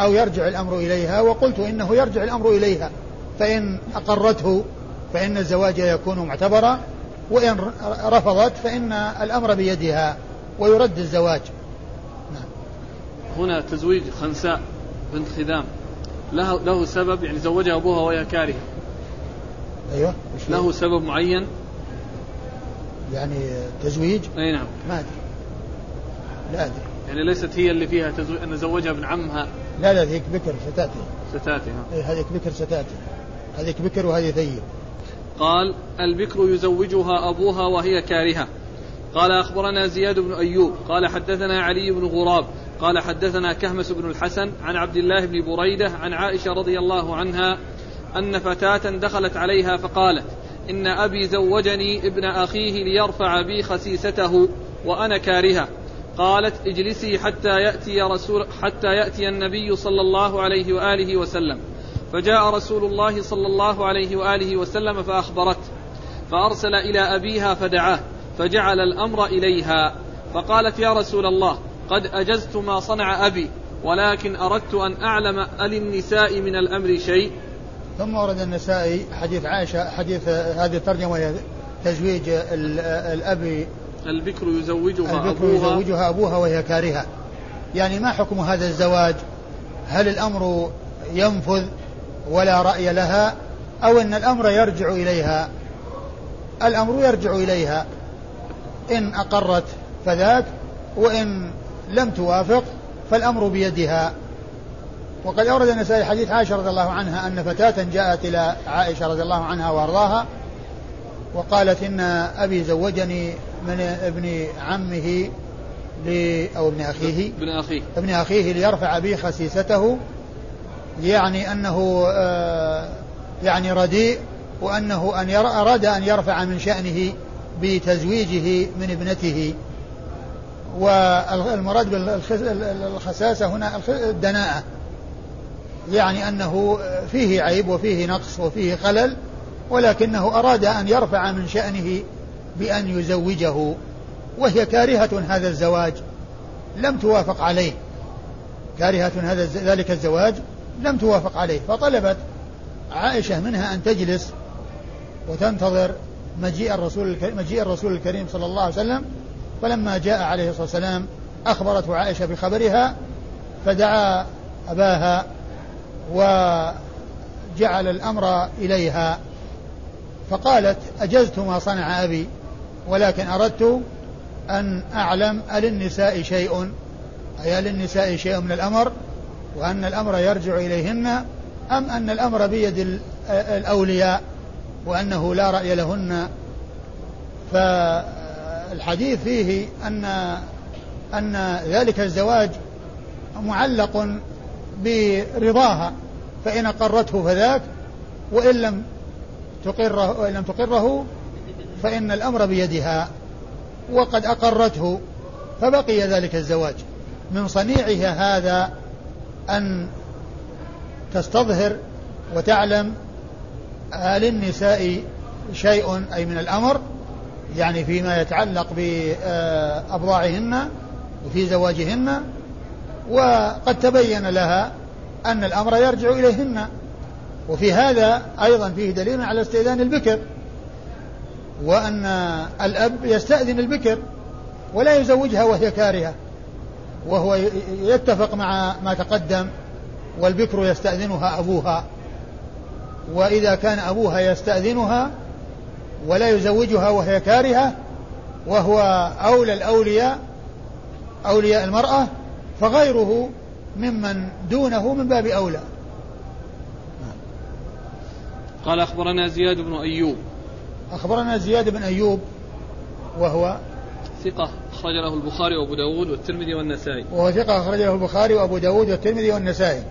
أو يرجع الأمر إليها؟ وقلت إنه يرجع الأمر إليها. فإن أقرته فإن الزواج يكون معتبرا وإن رفضت فإن الأمر بيدها. ويرد الزواج. نعم. هنا تزويج خنساء بنت خذام له له سبب يعني زوجها أبوها وهي كارهة. أيوه. له سبب معين؟ يعني تزويج؟ أي نعم. ما أدري. لا أدري. يعني ليست هي اللي فيها تزو... أن زوجها ابن عمها. لا لا هذيك بكر ستأتي. ستأتي ها. إيه، هذيك بكر ستأتي. هذيك بكر وهذه ثيب. قال البكر يزوجها أبوها وهي كارهة. قال أخبرنا زياد بن أيوب قال حدثنا علي بن غراب قال حدثنا كهمس بن الحسن عن عبد الله بن بريدة عن عائشة رضي الله عنها أن فتاة دخلت عليها فقالت إن أبي زوجني ابن أخيه ليرفع بي خسيسته وأنا كارهة. قالت اجلسي حتى يأتي رسول حتى يأتي النبي صلى الله عليه وآله وسلم. فجاء رسول الله صلى الله عليه وآله وسلم فأخبرته فأرسل إلى أبيها فدعاه. فجعل الأمر إليها. فقالت يا رسول الله قد أجزت ما صنع أبي ولكن أردت أن أعلم أل النساء من الأمر شيء؟ ثم ورد النسائي حديث عائشة حديث هذه الترجمة وهي تزويج الأب. البكر يزوجها البكر أبوها. يزوجها أبوها وهي كارهة. يعني ما حكم هذا الزواج؟ هل الأمر ينفذ ولا رأي لها أو أن الأمر يرجع إليها؟ الأمر يرجع إليها. إن أقرت فذاك وإن لم توافق فالأمر بيدها. وقد أورد النسائي حديث عائشة رضي الله عنها أن فتاة جاءت إلى عائشة رضي الله عنها وأرضاها وقالت إن أبي زوجني من ابن عمه أو ابن أخيه ابن أخيه. ابن أخيه ليرفع بي خسيسته يعني أنه آه، يعني رديء وأنه أن أراد أن يرفع من شأنه. بتزويجه من ابنته. والمراد بالخساسة هنا الدناءة. يعني أنه فيه عيب وفيه نقص وفيه خلل ولكنه أراد أن يرفع من شأنه بأن يزوجه. وهي كارهة هذا الزواج لم توافق عليه. كارهة هذا ذلك الزواج لم توافق عليه. فطلبت عائشة منها أن تجلس وتنتظر مجيء الرسول مجيء الرسول الكريم صلى الله عليه وسلم فلما جاء عليه الصلاة والسلام أخبرته عائشة بخبرها فدعا أباها وجعل الأمر إليها. فقالت أجزت ما صنع أبي ولكن أردت أن أعلم أللنساء شيء. أي للنساء شيء من الأمر وأن الأمر يرجع إليهن أم أن الأمر بيد الأولياء. وأنه لا رأي لهن فالحديث فيه أن أن ذلك الزواج معلق برضاها فإن أقرته فذاك وإن لم تقره وإن لم تقره فإن الأمر بيدها وقد أقرته فبقي ذلك الزواج. من صنيعها هذا أن تستظهر وتعلم للنساء شيء أي من الأمر يعني فيما يتعلق بأبضاعهن وفي زواجهن وقد تبين لها أن الأمر يرجع إليهن. وفي هذا أيضا فيه دليل على استئذان البكر وأن الأب يستأذن البكر ولا يزوجها وهي كارهة وهو يتفق مع ما تقدم والبكر يستأذنها أبوها. وإذا كان أبوها يستأذنها ولا يزوجها وهي كارهة وهو أولى الأولياء أولياء المرأة فغيره ممن دونه من باب أولى. قال أخبرنا زياد بن أيوب. أخبرنا زياد بن أيوب وهو ثقة أخرج له البخاري وأبو داود والترمذي والنسائي. وهو ثقة أخرج له البخاري وأبو داود والترمذي والنسائي.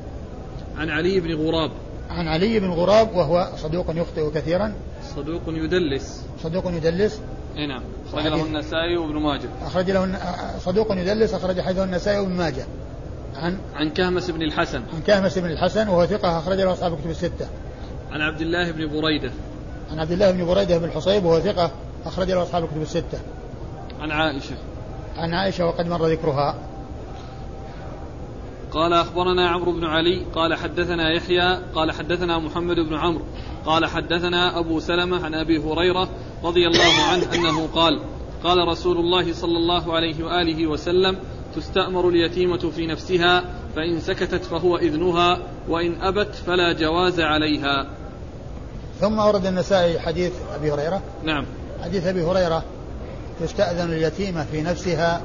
عن علي بن غراب. عن علي بن غراب وهو صدوق يخطئ كثيرا. صدوق يدلس. صدوق يدلس. إي نعم. أخرج له النسائي وابن ماجه. أخرج له صدوق يدلس أخرج حديثه النسائي وابن ماجه. عن عن كهمس بن الحسن. عن كهمس بن الحسن وهو ثقة أخرج له أصحاب الكتب الستة. عن عبد الله بن بريدة. عن عبد الله بن بريدة بن الحصيب وهو ثقة أخرج له أصحاب الكتب الستة. عن عائشة. عن عائشة وقد مر ذكرها. قال أخبرنا عمرو بن علي قال حدثنا يحيى قال حدثنا محمد بن عمرو قال حدثنا أبو سلمة عن أبي هريرة رضي الله عنه أنه قال قال رسول الله صلى الله عليه وآله وسلم تستأمر اليتيمة في نفسها فإن سكتت فهو إذنها وإن أبت فلا جواز عليها. ثم ورد النسائي حديث أبي هريرة. نعم. حديث أبي هريرة تستأذن اليتيمة في نفسها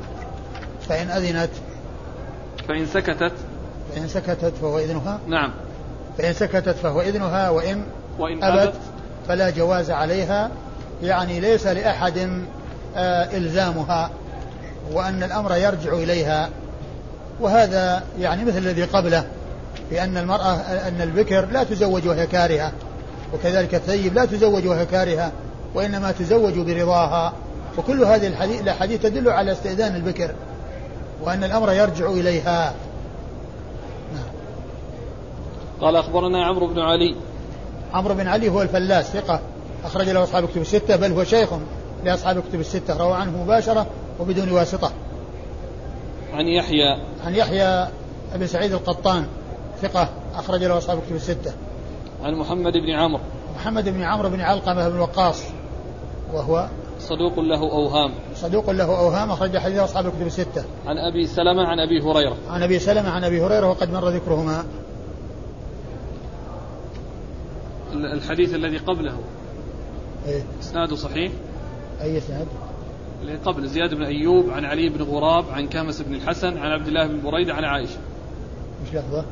فإن أذنت فإن سكتت فإن سكتت فهو إذنها؟ نعم. فإن سكتت فهو إذنها وإن وإن أبت أبت فلا جواز عليها. يعني ليس لأحد آه إلزامها وأن الأمر يرجع إليها. وهذا يعني مثل الذي قبله بأن المرأة أن البكر لا تزوج وهي كارهة وكذلك الثيب لا تزوج وهي كارهة وإنما تزوج برضاها. وكل هذه الأحاديث تدل على استئذان البكر. وأن الأمر يرجع إليها. قال أخبرنا عمرو بن علي. عمرو بن علي هو الفلاس ثقة. أخرج له أصحاب الكتب الستة بل هو شيخ لأصحاب الكتب الستة. روى عنه مباشرة وبدون واسطة. عن يحيى. عن يحيى بن سعيد القطان ثقة. أخرج له أصحاب الكتب الستة. عن محمد بن عمرو. محمد بن عمرو بن علقمة بن وقاص وهو صدوق له أوهام. صدوق له أوهام أخرج حديث أصحاب الكتب الستة عن أبي سلمة عن أبي هريرة عن أبي سلمة عن أبي هريرة وقد مر ذكرهما الحديث الذي قبله إيه؟ إسناده صحيح؟ أي إسناد؟ اللي قبل زياد بن أيوب عن علي بن غراب عن كامس بن الحسن عن عبد الله بن بريدة عن عائشة مش لفظة؟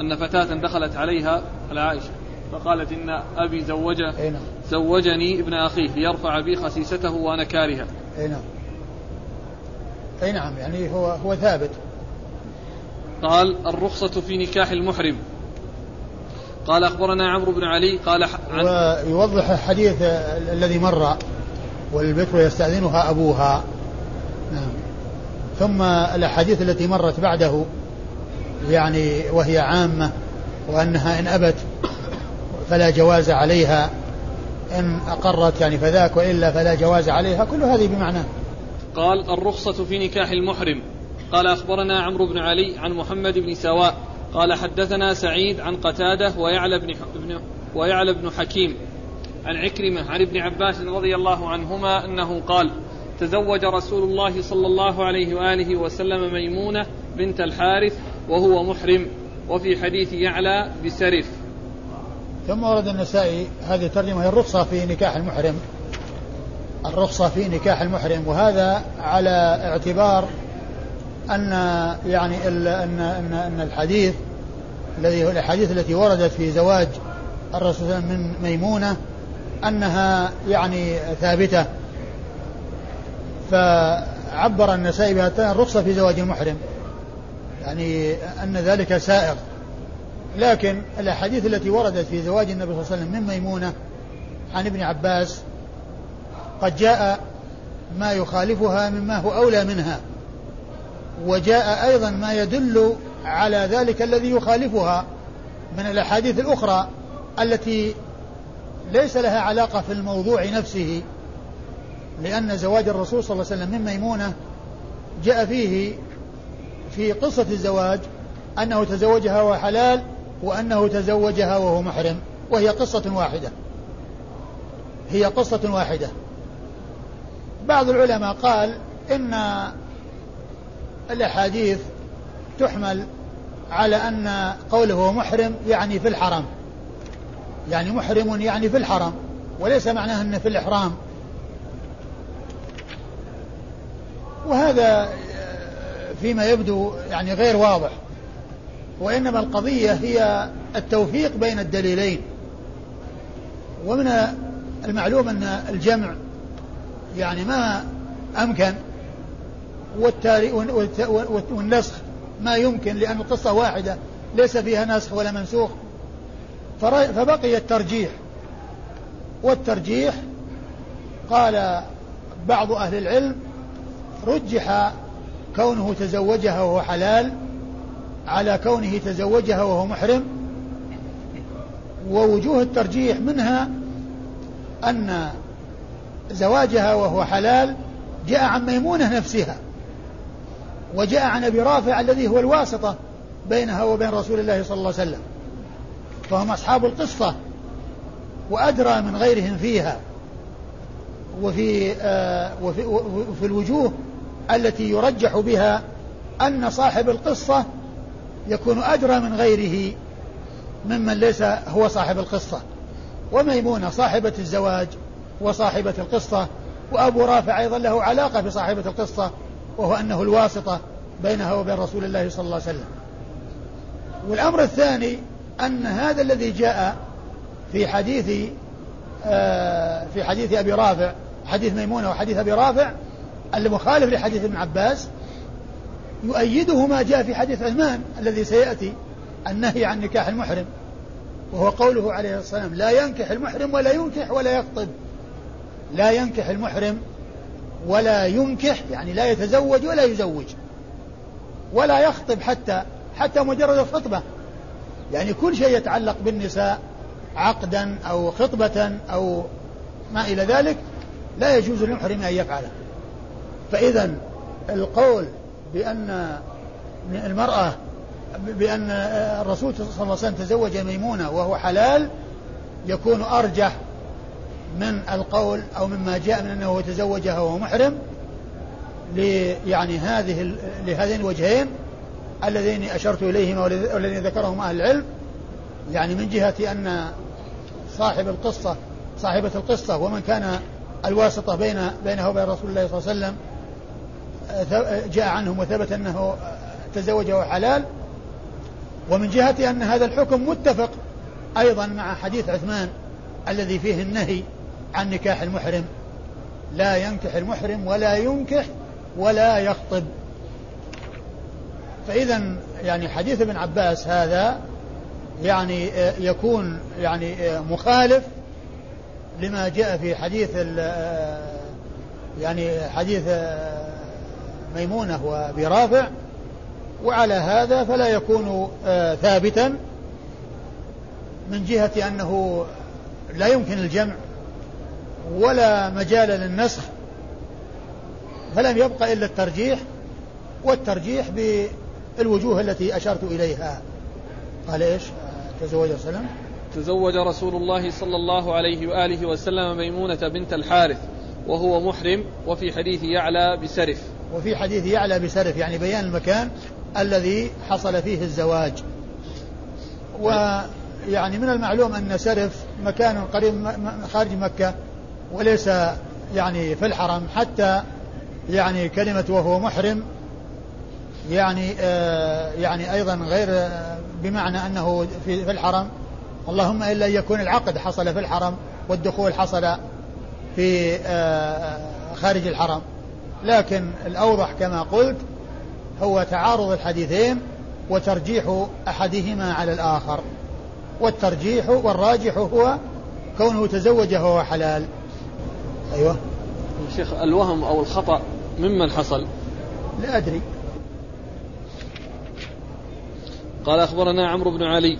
أن فتاة دخلت عليها على عائشة فقالت إن أبي زوجه أي نعم زوجني ابن أخيه ليرفع بي خسيسته وأنا كارهة أي نعم. أي نعم يعني هو هو ثابت. قال الرخصة في نكاح المحرم. قال أخبرنا عمرو بن علي قال عن ويوضح الحديث الذي مر والبكر يستأذنها أبوها. نعم. ثم الأحاديث التي مرت بعده يعني وهي عامة وأنها إن أبت فلا جواز عليها. إن أقرت يعني فذاك وإلا فلا جواز عليها كل هذه بمعنى. قال الرخصة في نكاح المحرم. قال أخبرنا عمرو بن علي عن محمد بن سواء. قال حدثنا سعيد عن قتادة ويعلى بن, ويعلى بن حكيم عن عكرمة عن ابن عباس رضي الله عنهما أنه قال تزوج رسول الله صلى الله عليه وآله وسلم ميمونة بنت الحارث وهو محرم. وفي حديث يعلى بسرف. ثم ورد النسائي هذه الترجمة هي الرخصة في نكاح المحرم. الرخصة في نكاح المحرم وهذا على اعتبار أن يعني أن أن أن الحديث الذي الأحاديث التي وردت في زواج الرسول صلى الله عليه وسلم من ميمونة أنها يعني ثابتة. فعبر النسائي بها الرخصة في زواج المحرم. يعني أن ذلك سائغ. لكن الأحاديث التي وردت في زواج النبي صلى الله عليه وسلم من ميمونة عن ابن عباس قد جاء ما يخالفها مما هو أولى منها وجاء أيضا ما يدل على ذلك الذي يخالفها من الأحاديث الأخرى التي ليس لها علاقة في الموضوع نفسه لأن زواج الرسول صلى الله عليه وسلم من ميمونة جاء فيه في قصة الزواج أنه تزوجها وهو حلال وأنه تزوجها وهو محرم وهي قصة واحدة. هي قصة واحدة. بعض العلماء قال إن الأحاديث تحمل على أن قوله محرم يعني في الحرم يعني محرم يعني في الحرم وليس معناه أنه في الإحرام. وهذا فيما يبدو يعني غير واضح. وإنما القضية هي التوفيق بين الدليلين. ومن المعلوم أن الجمع يعني ما أمكن والنسخ ما يمكن لأن القصة واحدة ليس فيها نسخ ولا منسوخ. فبقي الترجيح. والترجيح قال بعض أهل العلم رجح كونه تزوجها وهو حلال على كونه تزوجها وهو محرم ووجوه الترجيح منها أن زواجها وهو حلال جاء عن ميمونة نفسها وجاء عن أبي رافع الذي هو الواسطة بينها وبين رسول الله صلى الله عليه وسلم. فهم أصحاب القصة وأدرى من غيرهم فيها وفي, آه وفي, وفي الوجوه التي يرجح بها أن صاحب القصة يكون أدرى من غيره ممن ليس هو صاحب القصة. وميمونة صاحبة الزواج وصاحبة القصة وأبو رافع أيضا له علاقة بصاحبة القصة وهو أنه الواسطة بينها وبين رسول الله صلى الله عليه وسلم. والأمر الثاني أن هذا الذي جاء في حديث آه، في حديث أبي رافع حديث ميمونة وحديث أبي رافع المخالف لحديث ابن عباس يؤيده ما جاء في حديث عثمان الذي سيأتي النهي عن نكاح المحرم. وهو قوله عليه الصلاة والسلام لا ينكح المحرم ولا ينكح ولا يخطب لا ينكح المحرم ولا ينكح يعني لا يتزوج ولا يزوج. ولا يخطب حتى حتى مجرد الخطبة. يعني كل شيء يتعلق بالنساء عقدا أو خطبة أو ما إلى ذلك لا يجوز للمحرم أن يفعله فإذا القول بأن المرأة بأن الرسول صلى الله عليه وسلم تزوج ميمونة وهو حلال يكون أرجح من القول أو مما جاء من أنه تزوجها وهو محرم يعني هذه لهذين الوجهين اللذين أشرت إليهما والذين ذكرهما أهل العلم. يعني من جهة أن صاحب القصة صاحبة القصة ومن كان الواسطة بين بينه وبين رسول الله صلى الله عليه وسلم جاء عنهم وثبت أنه تزوجه حلال ومن جهة أن هذا الحكم متفق أيضا مع حديث عثمان الذي فيه النهي عن نكاح المحرم. لا ينكح المحرم ولا ينكح ولا يخطب. فإذا يعني حديث ابن عباس هذا يعني يكون يعني مخالف لما جاء في حديث يعني حديث ميمونة وأبي رافع وعلى هذا فلا يكون آه، ثابتا من جهة أنه لا يمكن الجمع ولا مجال للنسخ فلم يبقى إلا الترجيح والترجيح بالوجوه التي أشرت إليها. قال إيش؟ تزوج وسلم تزوج رسول الله صلى الله عليه وآله وسلم ميمونة بنت الحارث وهو محرم وفي حديث يعلى بسرف. وفي حديث يعلى بسرف يعني بيان المكان الذي حصل فيه الزواج. ويعني من المعلوم أن سرف مكان قريب خارج مكة وليس يعني في الحرم حتى يعني كلمة وهو محرم يعني آه يعني أيضا غير آه، بمعنى أنه في, في الحرم. اللهم إلا يكون العقد حصل في الحرم والدخول حصل في آه خارج الحرم. لكن الأوضح كما قلت هو تعارض الحديثين وترجيح أحدهما على الآخر. والترجيح والراجح هو كونه تزوج وهو حلال. أيوة. شيخ الوهم أو الخطأ ممن حصل؟ لا أدري. قال أخبرنا عمرو بن علي.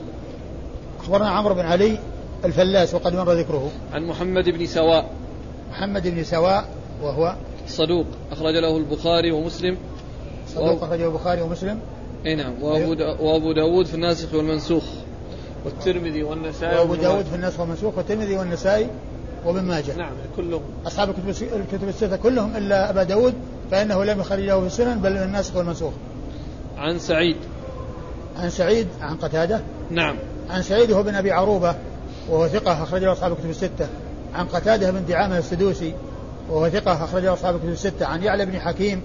أخبرنا عمرو بن علي الفلاس وقد مر ذكره. عن محمد بن سواء. محمد بن سواء وهو صدوق أخرج له البخاري ومسلم. صدوق أخرجه البخاري ومسلم. أي نعم وأبو أيوه. وأبو داود في الناسخ والمنسوخ. والترمذي والنسائي وأبو داود في الناسخ والمنسوخ والترمذي والنسائي وابن ماجه. نعم كلهم. أصحاب الكتب الكتب الستة كلهم إلا أبا داود فإنه لم يخرجه في السنن بل من الناسخ والمنسوخ. عن سعيد. عن سعيد عن قتادة. نعم. عن سعيد هو بن أبي عروبة وهو ثقة أخرجه أصحاب الكتب الستة. عن قتادة بن دعامة السدوسي وهو ثقة أخرجه أصحاب الكتب الستة. عن يعلى بن حكيم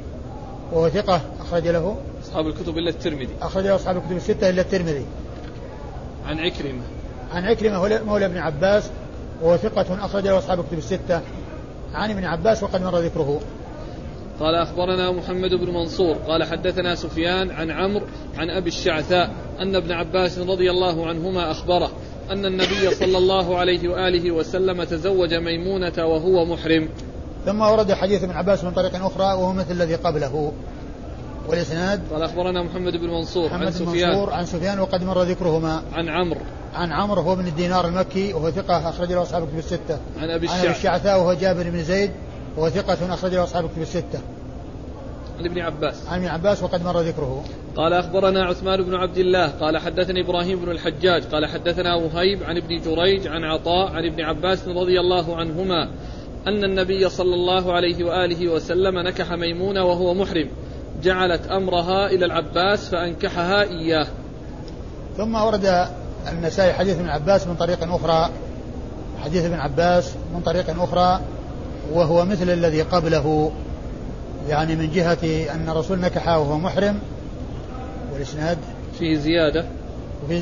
وهو ثقة أخرج له. أصحاب الكتب إلا الترمذي. أخرج أصحاب الكتب الستة إلا الترمذي. عن عكرمة. عن عكرمة مولى ابن عباس وهو ثقة أخرج له أصحاب الكتب الستة. عن ابن عباس وقد مر ذكره. قال أخبرنا محمد بن منصور. قال حدثنا سفيان عن عمرو عن أبي الشعثاء أن ابن عباس رضي الله عنهما أخبره أن النبي صلى الله عليه وآله وسلم تزوج ميمونة وهو محرم. ثم ورد حديث ابن عباس من طريق أخرى وهو مثل الذي قبله. والإسناد؟ قال أخبرنا محمد بن منصور محمد عن سفيان. منصور عن سفيان وقد مر ذكرهما. عن عمرو. عن عمرو هو بن الدينار المكي وهو ثقة أخرج له أصحاب الكتب الستة. عن أبي عن أبي الشعثاء وهو جابر بن زيد وهو ثقة أخرج له أصحاب الكتب الستة. عن ابن عباس. عن ابن عباس وقد مر ذكره. قال أخبرنا عثمان بن عبد الله قال حدثني إبراهيم بن الحجاج قال حدثنا وهيب عن ابن جريج عن عطاء عن ابن عباس رضي الله عنهما أن النبي صلى الله عليه وآله وسلم نكح ميمونة وهو محرم. جعلت أمرها إلى العباس فأنكحها إياه. ثم ورد النسائي حديث ابن عباس من طريق أخرى. حديث ابن عباس من طريق أخرى. وهو مثل الذي قبله. يعني من جهة أن الرسول نكحها وهو محرم. والإسناد فيه زيادة.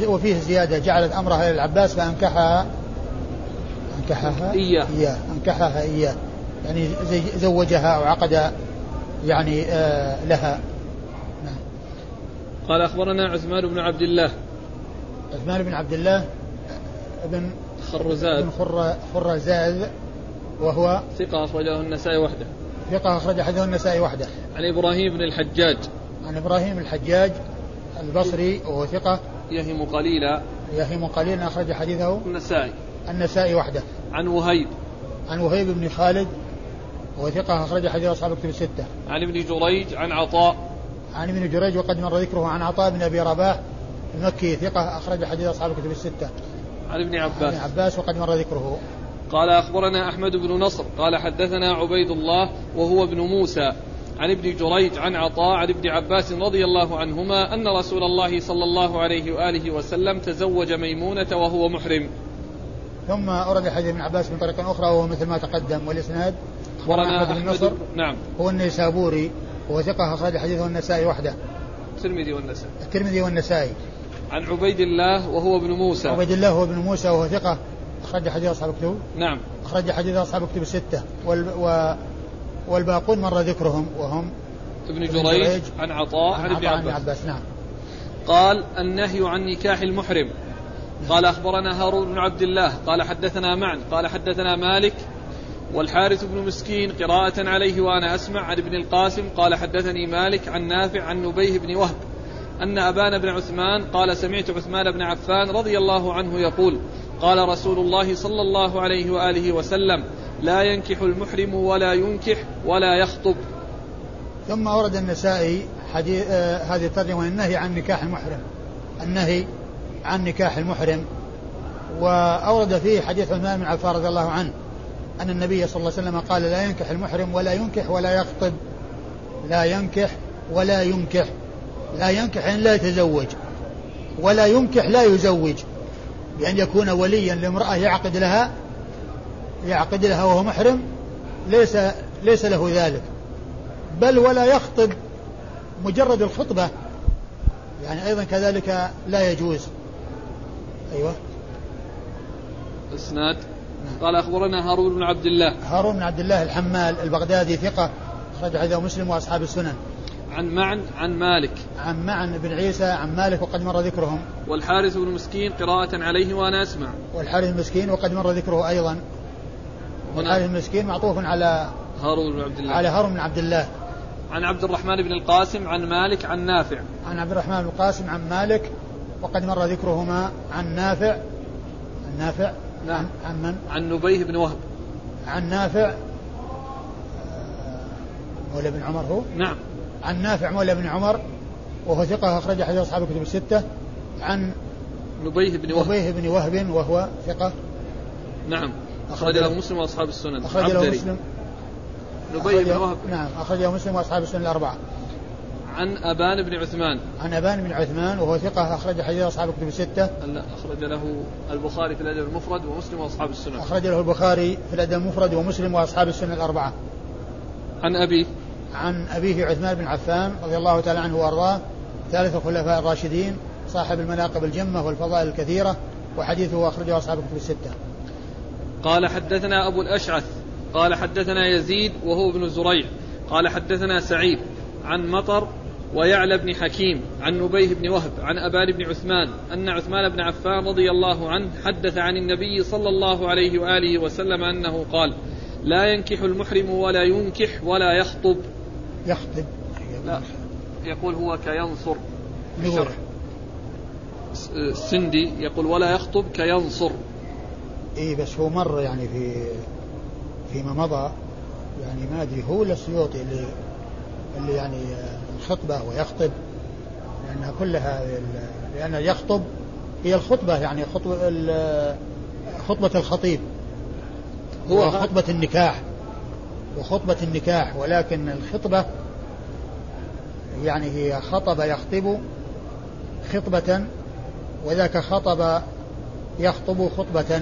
وفيه, زيادة. جعلت أمرها للعباس فأنكحها أنكحها؟ إياه. إياه. أنكحها إياه. يعني زوجها أو عقد يعني آه لها. نعم. قال أخبرنا عثمان بن عبد الله. عثمان بن عبد الله بن خرزاد. بن خر خرزاد وهو ثقة أخرجه النسائي وحده. ثقة أخرج حديثه النسائي وحده. عن إبراهيم بن الحجاج. عن إبراهيم الحجاج البصري وهو ثقة. يهم قليلا. يهم قليلا أخرج حديثه. النسائي. النسائي وحده عن وهيب عن وهيب بن خالد وهو ثقة أخرج حديث أصحاب الكتب الستة. عن ابن جريج عن عطاء. عن ابن جريج وقد مر ذكره عن عطاء بن أبي رباح المكي ثقة أخرج حديث أصحاب الكتب الستة. عن ابن عباس. عن ابن عباس وقد مر ذكره. قال أخبرنا أحمد بن نصر قال حدثنا عبيد الله وهو ابن موسى عن ابن جريج عن عطاء عن ابن عباس رضي الله عنهما أن رسول الله صلى الله عليه وآله وسلم تزوج ميمونة وهو محرم ثم أورد حديث ابن عباس من طريق أخرى وهو مثل ما تقدم والإسناد أخبرنا أحمد بن نصر نعم. هو النيسابوري وهو ثقة أخرج حديثه النسائي وحده. الترمذي والنسائي. الترمذي والنسائي. عن عبيد الله وهو ابن موسى. عبيد الله هو ابن موسى وهو ثقة أخرج حديث أصحاب الكتب. نعم. أخرج حديث أصحاب الكتب الستة. وال و والباقون مر ذكرهم وهم ابن جريج عن عطاء عن, ابن عباس. عباس نعم. قال النهي عن نكاح المحرم. قال أخبرنا هارون بن عبد الله قال حدثنا معن قال حدثنا مالك والحارث بن مسكين قراءة عليه وأنا أسمع عن ابن القاسم قال حدثني مالك عن نافع عن نبيه بن وهب أن أبان بن عثمان قال سمعت عثمان بن عفان رضي الله عنه يقول قال رسول الله صلى الله عليه وآله وسلم لا ينكح المحرم ولا ينكح ولا يخطب. ثم ورد النسائي حديث آه هذه الترجمة النهي عن نكاح المحرم النهي عن نكاح المحرم وأورد فيه حديث عثمان بن عفان رضي الله عنه أن النبي صلى الله عليه وسلم قال لا ينكح المحرم ولا ينكح ولا يخطب لا ينكح ولا ينكح لا ينكح يعني لا يتزوج ولا ينكح لا يزوج بأن يكون وليا لامرأة يعقد لها يعقد لها وهو محرم ليس ليس له ذلك بل ولا يخطب مجرد الخطبة يعني أيضا كذلك لا يجوز. أيوة. إسناد. قال أخبرنا هارون بن عبد الله. هارون بن عبد الله الحمال البغدادي ثقة اخرج حديثه مسلم وأصحاب السنن. عن معن عن مالك. عن معن بن عيسى عن مالك وقد مر ذكرهم. والحارث بن مسكين قراءة عليه وأنا أسمع. والحارث المسكين وقد مر ذكره أيضا. والحارث المسكين معطوف على هارون بن عبد الله. على هارون بن عبد الله. عن عبد الرحمن بن القاسم عن مالك عن نافع. عن عبد الرحمن بن القاسم عن مالك. وقد مر ذكرهما عن نافع عن نافع نعم. عن من؟ عن نبيه بن وهب. عن نافع آه، مولى بن عمر هو؟ نعم. عن نافع مولى بن عمر وهو ثقة أخرج حديث أصحاب الكتب الستة عن نبيه بن وهب. نبيه بن وهب وهو ثقة نعم. أخرج له مسلم وأصحاب السنن. أخرج له مسلم. نبيه بن وهب. نعم أخرج له مسلم وأصحاب السنن الأربعة. عن أبان بن عثمان. عن أبان بن عثمان وهو ثقة أخرج حديث أصحاب الكتب الستة. لا أخرج له البخاري في الأدب المفرد ومسلم وأصحاب السنن أخرج له البخاري في الأدب المفرد ومسلم وأصحاب السنن الأربعة. عن أبي. عن أبيه عثمان بن عفان رضي الله تعالى عنه وأرضاه ثالث الخلفاء الراشدين صاحب المناقب الجمة والفضائل الكثيرة وحديثه أخرجه أصحاب الكتب الستة. قال حدثنا أبو الأشعث. قال حدثنا يزيد وهو ابن زريع. قال حدثنا سعيد. عن مطر ويعلى بن حكيم عن نبيه بن وهب عن أبان بن عثمان أن عثمان بن عفان رضي الله عنه حدث عن النبي صلى الله عليه وآله وسلم أنه قال لا ينكح المحرم ولا ينكح ولا يخطب. يخطب. لا يقول هو كينصر. السندي يقول ولا يخطب كينصر. اي بس هو مر يعني في فيما مضى يعني ما أدري هو السيوطي اللي اللي يعني الخطبة ويخطب لأنها كلها لأن يخطب هي الخطبة يعني خطبه خطبة الخطيب. هو خطبه النكاح. وخطبة النكاح ولكن الخطبة يعني هي خطب يخطب خطبة وذاك خطب يخطب خطبة.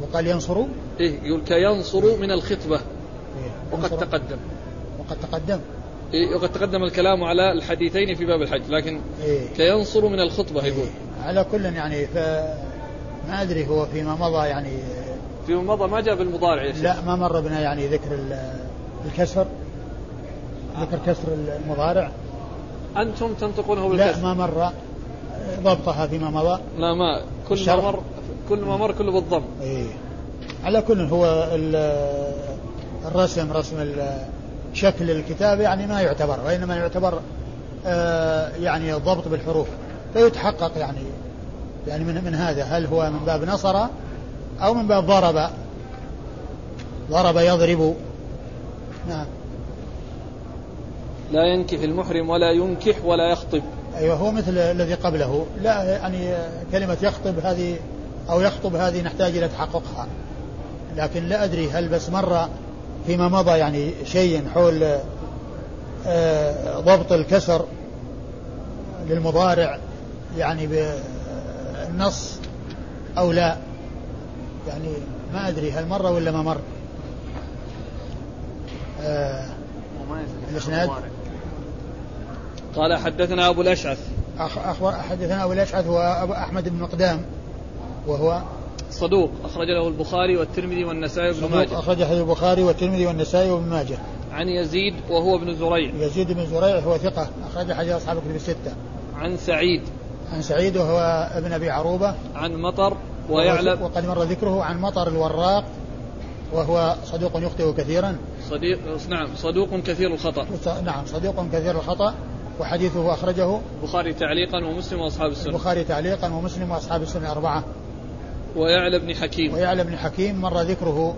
وقال ينصر إيه يقول كينصر من الخطبة. إيه وقد تقدم. قد تقدم. وقد تقدم الكلام على الحديثين في باب الحج لكن إيه. كينصر من الخطبة إيه. يقول. على كل يعني ف ما أدري هو فيما مضى يعني. فيما مضى ما جاء بالمضارع يا شيخ. لا ما مر بنا يعني ذكر الكسر ذكر كسر المضارع. أنتم تنطقونه بالكسر. لا ما مر. ضبطها فيما مضى. لا ما كل ما مر كل ما مر كله بالضم. إيه. على كل هو الرسم رسم شكل الكتاب يعني ما يعتبر وإنما يعتبر آه يعني الضبط بالحروف فيتحقق يعني يعني من, من هذا هل هو من باب نصر أو من باب ضرب ضرب يضرب. نعم. لا ينكح المحرم ولا ينكح ولا يخطب. أيوه هو مثل الذي قبله. لا يعني كلمة يخطب هذه أو يخطب هذه نحتاج إلى تحققها. لكن لا أدري هل بس مر فيما مضى يعني شيء حول آه، ضبط الكسر للمضارع يعني بالنص أو لا؟ يعني ما أدري هل مر ولا ما مر؟ آه الإسناد؟ قال حدثنا أبو الأشعث. أخبر حدثنا أبو الأشعث هو أبو أحمد بن مقدام وهو صدوق. أخرج له البخاري والترمذي والنسائي وابن ماجه. أخرج له البخاري والترمذي والنسائي وابن ماجه. عن يزيد وهو ابن زريع. يزيد بن زريع هو ثقة. أخرج حديث أصحاب الكتب الستة. عن سعيد. عن سعيد وهو ابن أبي عروبة. عن مطر ويعلم وقد مر ذكره عن مطر الوراق وهو صدوق يخطئ كثيرا. صديق نعم صدوق كثير الخطأ. نعم صدوق كثير الخطأ. وحديثه أخرجه البخاري تعليقا ومسلم وأصحاب السنة. البخاري تعليقا ومسلم وأصحاب السنة أربعة. ويعلى بن حكيم. ويعلى بن حكيم مر ذكره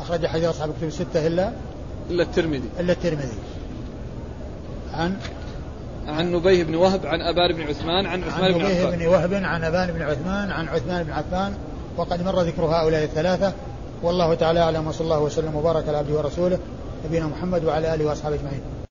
أخرج حديث أصحاب الكتب الستة إلا إلا الترمذي. إلا الترمذي. عن؟ عن نبيه بن وهب عن أبان بن عثمان عن عثمان بن عفان. عن نبيه بن وهب عن أبان بن عثمان عن عثمان بن عفان. وقد مر ذكر هؤلاء الثلاثة. والله تعالى أعلم وصلى الله وسلم وبارك على عبده ورسوله نبينا محمد وعلى آله وأصحابه أجمعين.